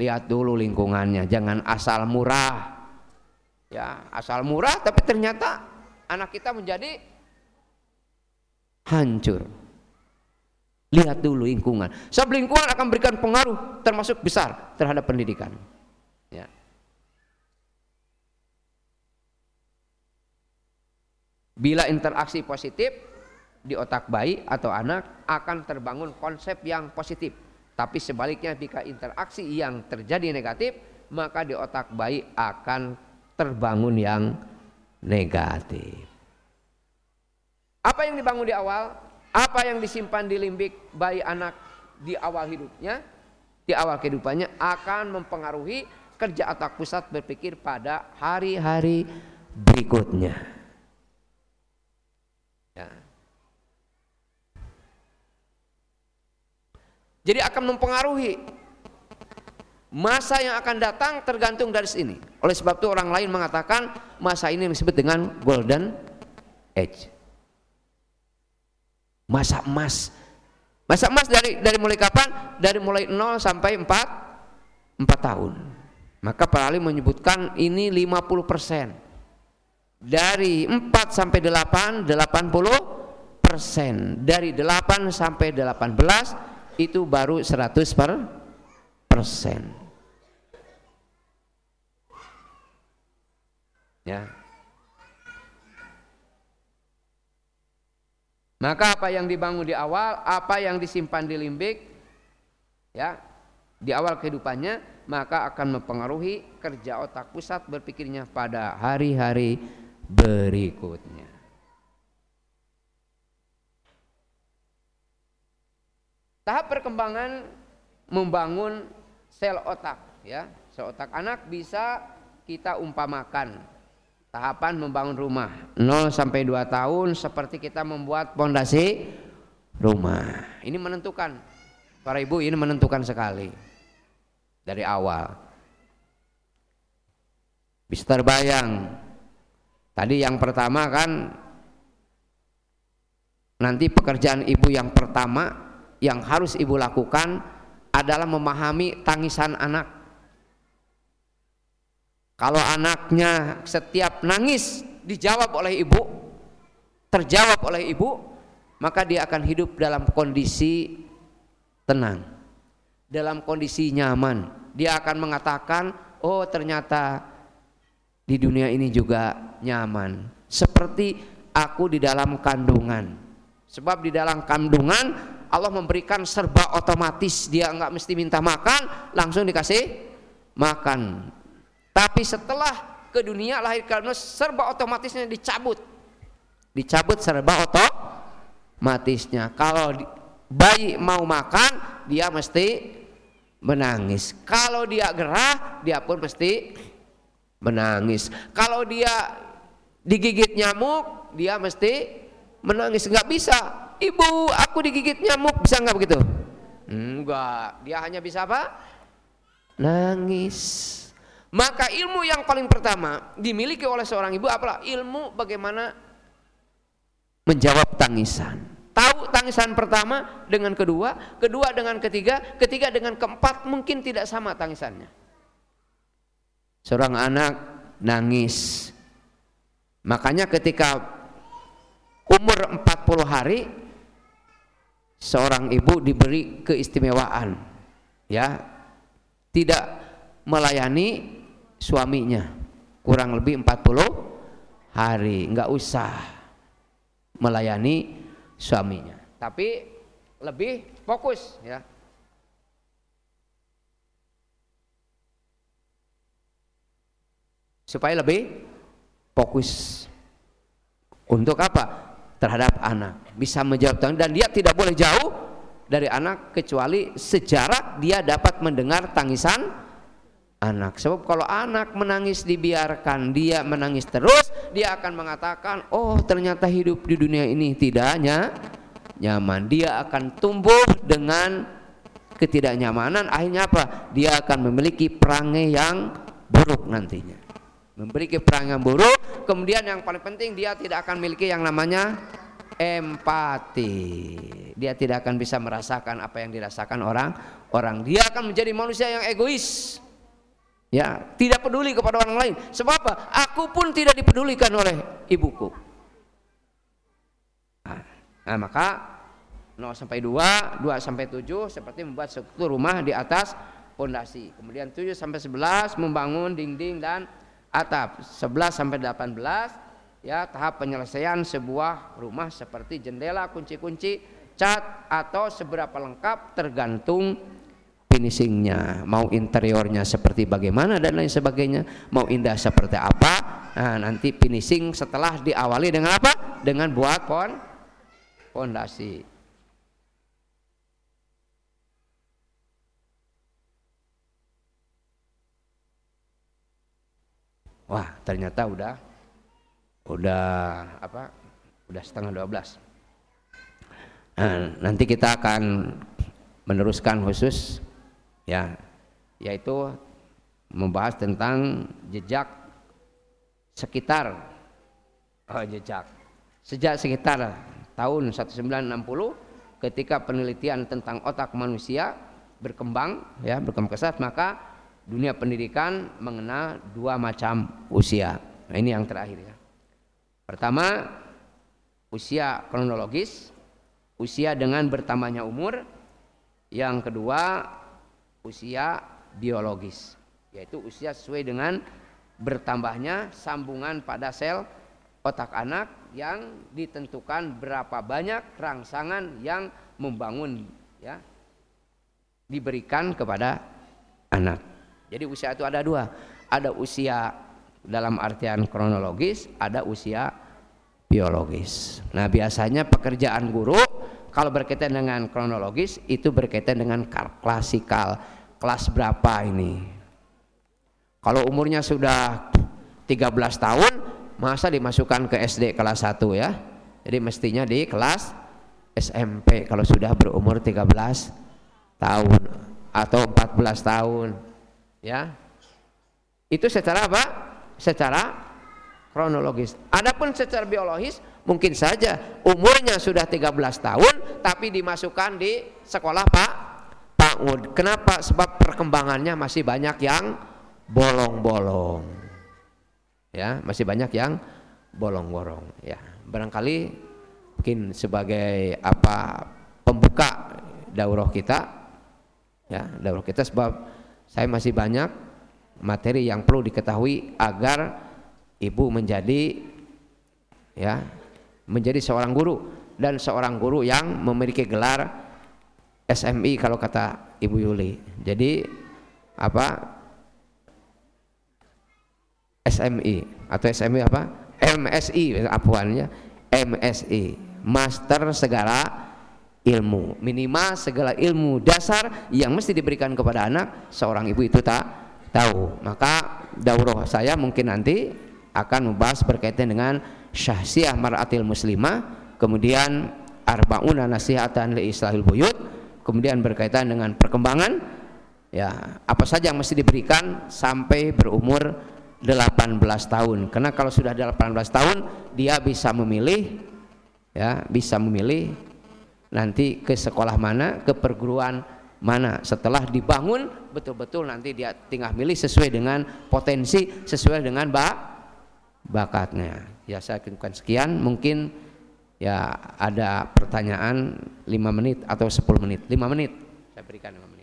lihat dulu lingkungannya, jangan asal murah. Ya, asal murah tapi ternyata anak kita menjadi hancur. Lihat dulu lingkungan. Sebab lingkungan akan berikan pengaruh termasuk besar terhadap pendidikan. Ya. Bila interaksi positif di otak bayi atau anak akan terbangun konsep yang positif. Tapi sebaliknya jika interaksi yang terjadi negatif maka di otak bayi akan terbangun yang negatif. Apa yang dibangun di awal apa yang disimpan di limbik bayi anak di awal hidupnya, di awal kehidupannya akan mempengaruhi kerja otak pusat berpikir pada hari-hari berikutnya. Ya. Jadi akan mempengaruhi masa yang akan datang tergantung dari sini. Oleh sebab itu orang lain mengatakan masa ini disebut dengan golden age. Masa emas. Masa emas dari dari mulai kapan? Dari mulai 0 sampai 4 4 tahun. Maka para ahli menyebutkan ini 50 persen dari 4 sampai 8 80 persen. Dari 8 sampai 18 itu baru 100 per persen. Ya. Maka apa yang dibangun di awal, apa yang disimpan di limbik, ya, di awal kehidupannya, maka akan mempengaruhi kerja otak pusat berpikirnya pada hari-hari berikutnya. Tahap perkembangan membangun sel otak, ya, sel otak anak bisa kita umpamakan. Tahapan membangun rumah 0 sampai 2 tahun seperti kita membuat pondasi rumah. Ini menentukan para ibu ini menentukan sekali dari awal. Bisa terbayang tadi yang pertama kan nanti pekerjaan ibu yang pertama yang harus ibu lakukan adalah memahami tangisan anak kalau anaknya setiap nangis dijawab oleh ibu, terjawab oleh ibu, maka dia akan hidup dalam kondisi tenang, dalam kondisi nyaman. Dia akan mengatakan, "Oh, ternyata di dunia ini juga nyaman." Seperti aku di dalam kandungan. Sebab di dalam kandungan Allah memberikan serba otomatis, dia nggak mesti minta makan, langsung dikasih makan tapi setelah ke dunia lahir karena serba otomatisnya dicabut. Dicabut serba otomatisnya. Kalau bayi mau makan, dia mesti menangis. Kalau dia gerah, dia pun mesti menangis. Kalau dia digigit nyamuk, dia mesti menangis. Enggak bisa. Ibu, aku digigit nyamuk, bisa enggak begitu? Enggak, dia hanya bisa apa? Nangis. Maka ilmu yang paling pertama dimiliki oleh seorang ibu apalah ilmu bagaimana menjawab tangisan. Tahu tangisan pertama dengan kedua, kedua dengan ketiga, ketiga dengan keempat mungkin tidak sama tangisannya. Seorang anak nangis. Makanya ketika umur 40 hari seorang ibu diberi keistimewaan ya tidak melayani suaminya. Kurang lebih 40 hari nggak usah melayani suaminya. Tapi lebih fokus ya supaya lebih fokus untuk apa terhadap anak bisa menjawab dan dia tidak boleh jauh dari anak kecuali sejarah dia dapat mendengar tangisan anak. Sebab kalau anak menangis dibiarkan, dia menangis terus, dia akan mengatakan, "Oh, ternyata hidup di dunia ini tidak hanya nyaman." Dia akan tumbuh dengan ketidaknyamanan, akhirnya apa? Dia akan memiliki perangai yang buruk nantinya. Memiliki perangai yang buruk, kemudian yang paling penting dia tidak akan memiliki yang namanya empati. Dia tidak akan bisa merasakan apa yang dirasakan orang orang. Dia akan menjadi manusia yang egois. Ya tidak peduli kepada orang lain. Sebab apa? Aku pun tidak dipedulikan oleh ibuku. Nah, nah maka 0 sampai 2 2 sampai 7 seperti membuat struktur rumah di atas pondasi kemudian 7 sampai 11 membangun dinding dan atap 11 sampai 18 ya tahap penyelesaian sebuah rumah seperti jendela kunci-kunci cat atau seberapa lengkap tergantung finishingnya. Mau interiornya seperti bagaimana dan lain sebagainya mau indah seperti apa nah, nanti finishing setelah diawali dengan apa? Dengan buat pon fondasi wah ternyata udah udah apa udah setengah 12 nah, nanti kita akan meneruskan khusus ya yaitu membahas tentang jejak sekitar oh, jejak sejak sekitar tahun 1960 ketika penelitian tentang otak manusia berkembang ya berkembang pesat maka dunia pendidikan mengenal dua macam usia. Nah, ini yang terakhir ya. Pertama usia kronologis usia dengan bertambahnya umur. Yang kedua usia biologis yaitu usia sesuai dengan bertambahnya sambungan pada sel otak anak yang ditentukan berapa banyak rangsangan yang membangun ya diberikan kepada anak. Jadi usia itu ada dua, ada usia dalam artian kronologis, ada usia biologis. Nah, biasanya pekerjaan guru kalau berkaitan dengan kronologis itu berkaitan dengan klasikal. Kelas berapa ini? Kalau umurnya sudah 13 tahun masa dimasukkan ke SD kelas 1 ya jadi mestinya di kelas SMP kalau sudah berumur 13 tahun atau 14 tahun ya. Itu secara apa? Secara kronologis. Adapun secara biologis mungkin saja umurnya sudah 13 tahun tapi dimasukkan di sekolah Pak Pak kenapa? Sebab perkembangannya masih banyak yang bolong-bolong. Ya masih banyak yang bolong-bolong. Ya barangkali mungkin sebagai apa pembuka daurah kita ya daurah kita sebab saya masih banyak materi yang perlu diketahui agar ibu menjadi ya menjadi seorang guru dan seorang guru yang memiliki gelar SMI kalau kata Ibu Yuli. Jadi apa SMI atau SMI apa? MSI apuannya MSI Master Segala Ilmu. Minimal segala ilmu dasar yang mesti diberikan kepada anak seorang ibu itu tak tahu. Maka daurah saya mungkin nanti akan membahas berkaitan dengan syahsiah mar'atil muslimah kemudian arba'una nasihatan li islahil buyut kemudian berkaitan dengan perkembangan ya apa saja yang mesti diberikan sampai berumur 18 tahun. Karena kalau sudah 18 tahun dia bisa memilih ya bisa memilih nanti ke sekolah mana ke perguruan mana. Setelah dibangun betul-betul nanti dia tinggal milih sesuai dengan potensi sesuai dengan bak bakatnya. Ya saya akan sekian. Mungkin ya ada pertanyaan 5 menit atau 10 menit. 5 menit. Saya berikan 5 menit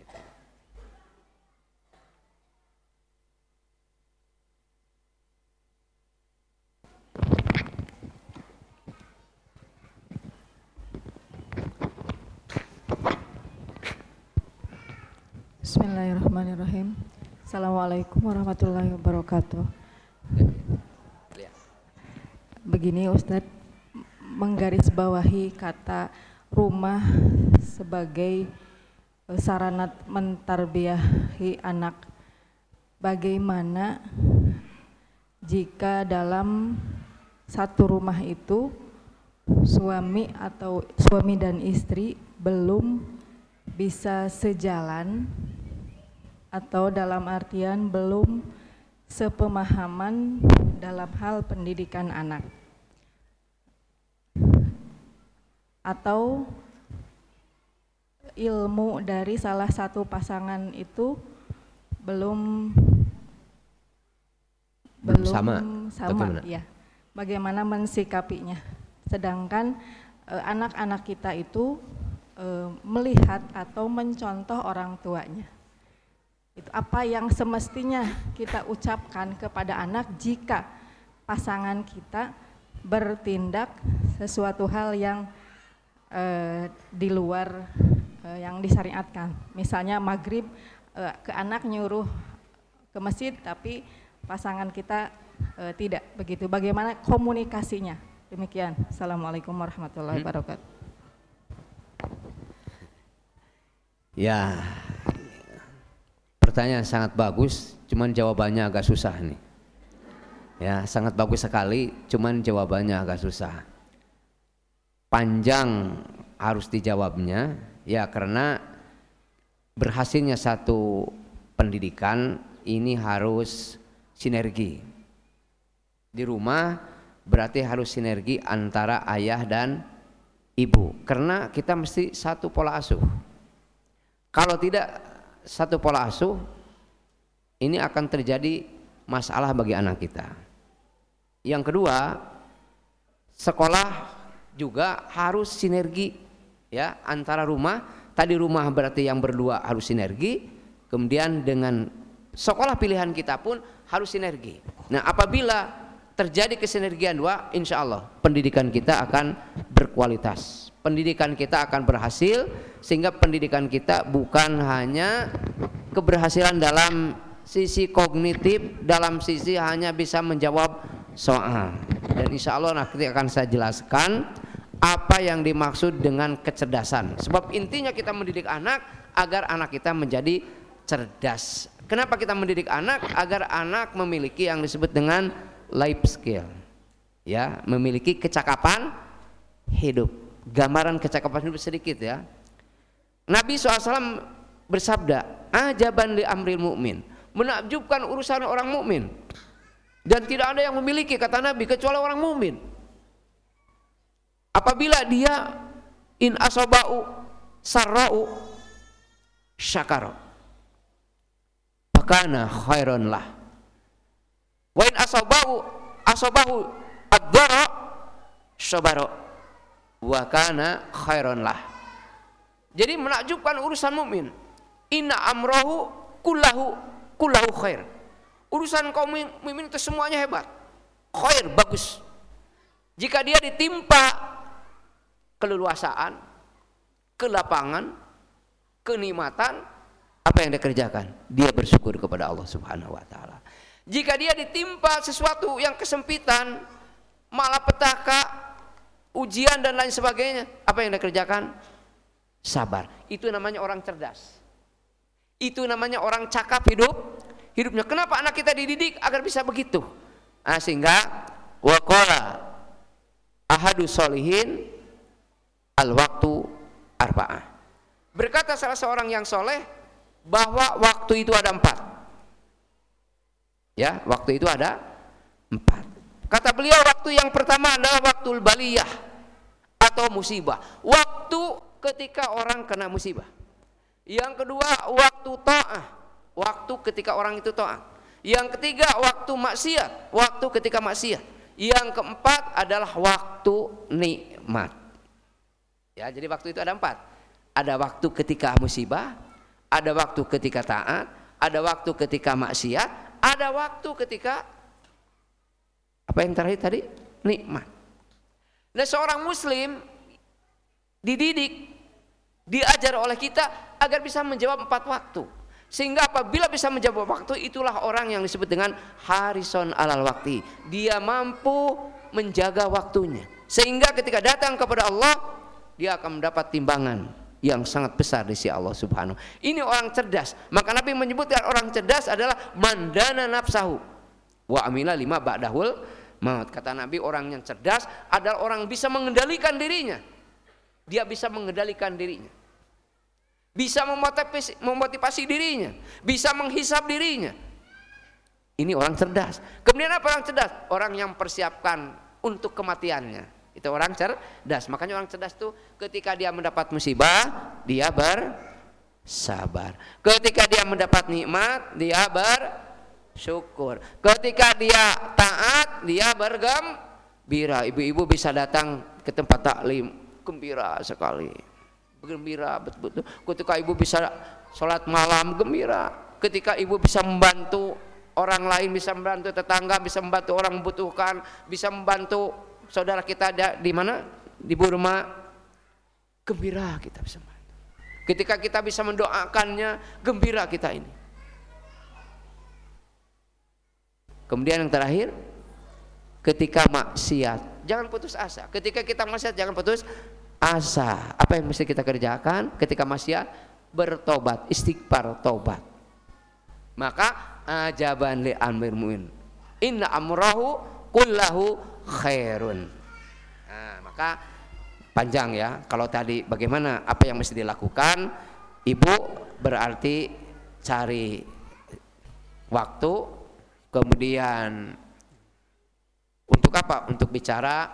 Bismillahirrahmanirrahim. Assalamualaikum warahmatullahi wabarakatuh. Begini Ustadz, menggarisbawahi kata rumah sebagai eh, sarana mentarbiyahi anak. Bagaimana jika dalam satu rumah itu suami atau suami dan istri belum bisa sejalan atau dalam artian belum sepemahaman dalam hal pendidikan anak. Atau ilmu dari salah satu pasangan itu belum belum sama? sama ya bagaimana mensikapinya? Sedangkan eh, anak-anak e, kita itu e, melihat atau mencontoh orang tuanya itu apa yang semestinya kita ucapkan kepada anak jika pasangan kita bertindak sesuatu hal yang eh, di luar eh, yang disyariatkan. Misalnya maghrib eh, ke anak nyuruh ke masjid tapi pasangan kita eh, tidak begitu. Bagaimana komunikasinya? Demikian. Assalamualaikum warahmatullahi hmm. wabarakatuh. Ya, Pertanyaan sangat bagus, cuman jawabannya agak susah nih. Ya, sangat bagus sekali, cuman jawabannya agak susah. Panjang harus dijawabnya, ya karena berhasilnya satu pendidikan ini harus sinergi. Di rumah berarti harus sinergi antara ayah dan ibu, karena kita mesti satu pola asuh. Kalau tidak satu pola asuh ini akan terjadi masalah bagi anak kita. Yang kedua, sekolah juga harus sinergi ya antara rumah. Tadi rumah berarti yang berdua harus sinergi, kemudian dengan sekolah pilihan kita pun harus sinergi. Nah, apabila terjadi kesinergian dua, insya Allah pendidikan kita akan berkualitas. Pendidikan kita akan berhasil sehingga pendidikan kita bukan hanya keberhasilan dalam sisi kognitif dalam sisi hanya bisa menjawab soal. Dan insya Allah nanti akan saya jelaskan apa yang dimaksud dengan kecerdasan. Sebab intinya kita mendidik anak agar anak kita menjadi cerdas. Kenapa kita mendidik anak? Agar anak memiliki yang disebut dengan life skill ya memiliki kecakapan hidup. Gambaran kecakapan hidup sedikit ya. Nabi SAW bersabda ajaban li amril mu'min. Menakjubkan urusan orang mukmin. Dan tidak ada yang memiliki kata Nabi kecuali orang mukmin. Apabila dia in asobau sarrau syakaro fakana khairan lah wa in asobau asobahu ad-dara sabara wa kana khairan lah. Jadi menakjubkan urusan mukmin. Inna amrohu kullahu kullahu khair. Urusan kaum mukmin itu semuanya hebat. Khair bagus. Jika dia ditimpa keleluasaan kelapangan kenikmatan apa yang dia kerjakan? Dia bersyukur kepada Allah Subhanahu wa taala jika dia ditimpa sesuatu yang kesempitan malapetaka ujian dan lain sebagainya apa yang dia kerjakan? Sabar. Itu namanya orang cerdas. Itu namanya orang cakap hidup hidupnya. Kenapa anak kita dididik agar bisa begitu? Nah, sehingga waqala ahadu solihin al waktu arba'ah berkata salah seorang yang soleh bahwa waktu itu ada empat ya waktu itu ada empat kata beliau waktu yang pertama adalah waktu baliyah atau musibah waktu ketika orang kena musibah yang kedua waktu ta'ah, waktu ketika orang itu ta'ah. Yang ketiga waktu maksiat, waktu ketika maksiat. Yang keempat adalah waktu nikmat. Ya, jadi waktu itu ada empat. Ada waktu ketika musibah, ada waktu ketika taat, ada waktu ketika maksiat, ada waktu ketika apa yang terakhir tadi? Nikmat. Nah, seorang muslim dididik diajar oleh kita agar bisa menjawab empat waktu. Sehingga apabila bisa menjawab waktu itulah orang yang disebut dengan harison alal waktu. Dia mampu menjaga waktunya. Sehingga ketika datang kepada Allah dia akan mendapat timbangan yang sangat besar di sisi Allah Subhanahu. Ini orang cerdas. Maka Nabi menyebutkan orang cerdas adalah mandana nafsahu wa amila lima ba'dahul maut. Kata Nabi orang yang cerdas adalah orang bisa mengendalikan dirinya. Dia bisa mengendalikan dirinya bisa memotivasi, memotivasi dirinya, bisa menghisap dirinya. Ini orang cerdas. Kemudian apa orang cerdas? Orang yang persiapkan untuk kematiannya. Itu orang cerdas. Makanya orang cerdas itu ketika dia mendapat musibah, dia bersabar. Ketika dia mendapat nikmat, dia bersyukur. Ketika dia taat, dia bergembira. Ibu-ibu bisa datang ke tempat taklim, gembira sekali gembira betul-betul. Ketika ibu bisa sholat malam gembira. Ketika ibu bisa membantu orang lain, bisa membantu tetangga, bisa membantu orang membutuhkan, bisa membantu saudara kita ada di mana? Di Burma. Gembira kita bisa. Ketika kita bisa mendoakannya, gembira kita ini. Kemudian yang terakhir, ketika maksiat, jangan putus asa. Ketika kita maksiat, jangan putus asa. Apa yang mesti kita kerjakan ketika maksiat? Bertobat, istighfar, tobat. Maka ajaban li amir mu'min. Inna amrahu kullahu khairun. Nah, maka panjang ya. Kalau tadi bagaimana apa yang mesti dilakukan? Ibu berarti cari waktu kemudian untuk apa? Untuk bicara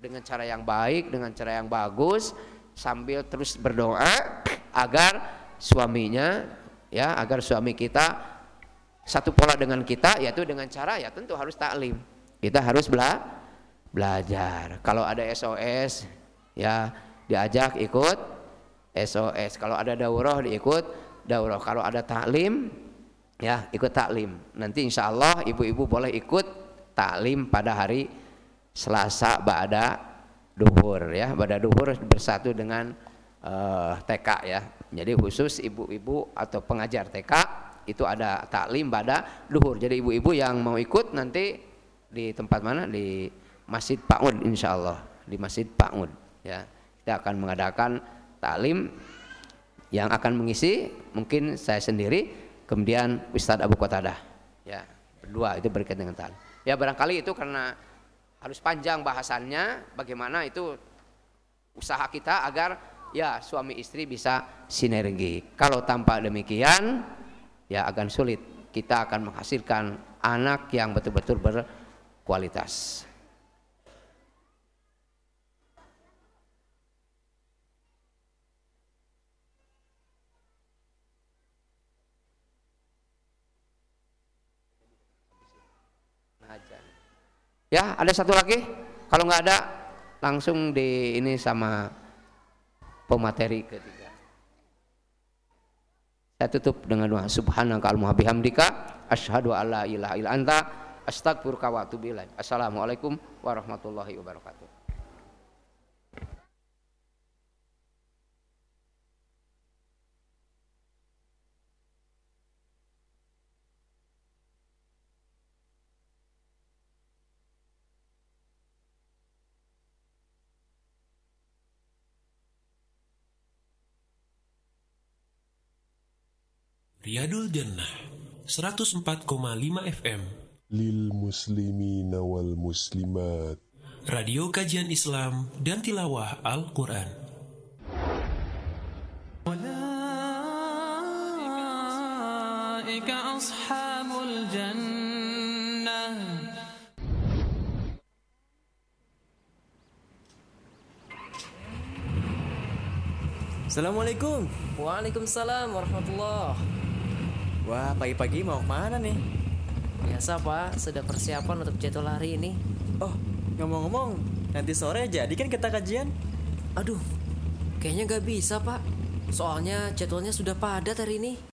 dengan cara yang baik, dengan cara yang bagus sambil terus berdoa agar suaminya ya, agar suami kita satu pola dengan kita yaitu dengan cara ya tentu harus taklim. Kita harus bela belajar. Kalau ada SOS ya diajak ikut SOS. Kalau ada daurah diikut daurah. Kalau ada taklim ya ikut taklim. Nanti insya Allah ibu-ibu boleh ikut taklim pada hari Selasa Ba'da duhur ya pada duhur bersatu dengan uh, eh, TK ya jadi khusus ibu-ibu atau pengajar TK itu ada taklim pada duhur jadi ibu-ibu yang mau ikut nanti di tempat mana di Masjid Pak insya Allah di Masjid Pak ya kita akan mengadakan taklim yang akan mengisi mungkin saya sendiri kemudian Ustadz Abu Qatadah ya berdua itu berkaitan dengan taklim ya barangkali itu karena harus panjang bahasannya bagaimana itu usaha kita agar ya suami istri bisa sinergi. Kalau tanpa demikian ya akan sulit. Kita akan menghasilkan anak yang betul-betul berkualitas. Ya, ada satu lagi. Kalau nggak ada, langsung di ini sama pemateri ketiga. Saya tutup dengan doa subhanaka allahumma bihamdika alla ilaha illa anta. Assalamualaikum warahmatullahi wabarakatuh. Riyadul Jannah 104,5 FM Lil muslimina wal muslimat. Radio Kajian Islam dan Tilawah Al-Quran. Assalamualaikum. Waalaikumsalam warahmatullahi Wah, pagi-pagi mau ke mana nih? Biasa pak, sudah persiapan untuk jadwal hari ini Oh, ngomong-ngomong, nanti sore jadi kan kita kajian? Aduh, kayaknya gak bisa pak Soalnya jadwalnya sudah padat hari ini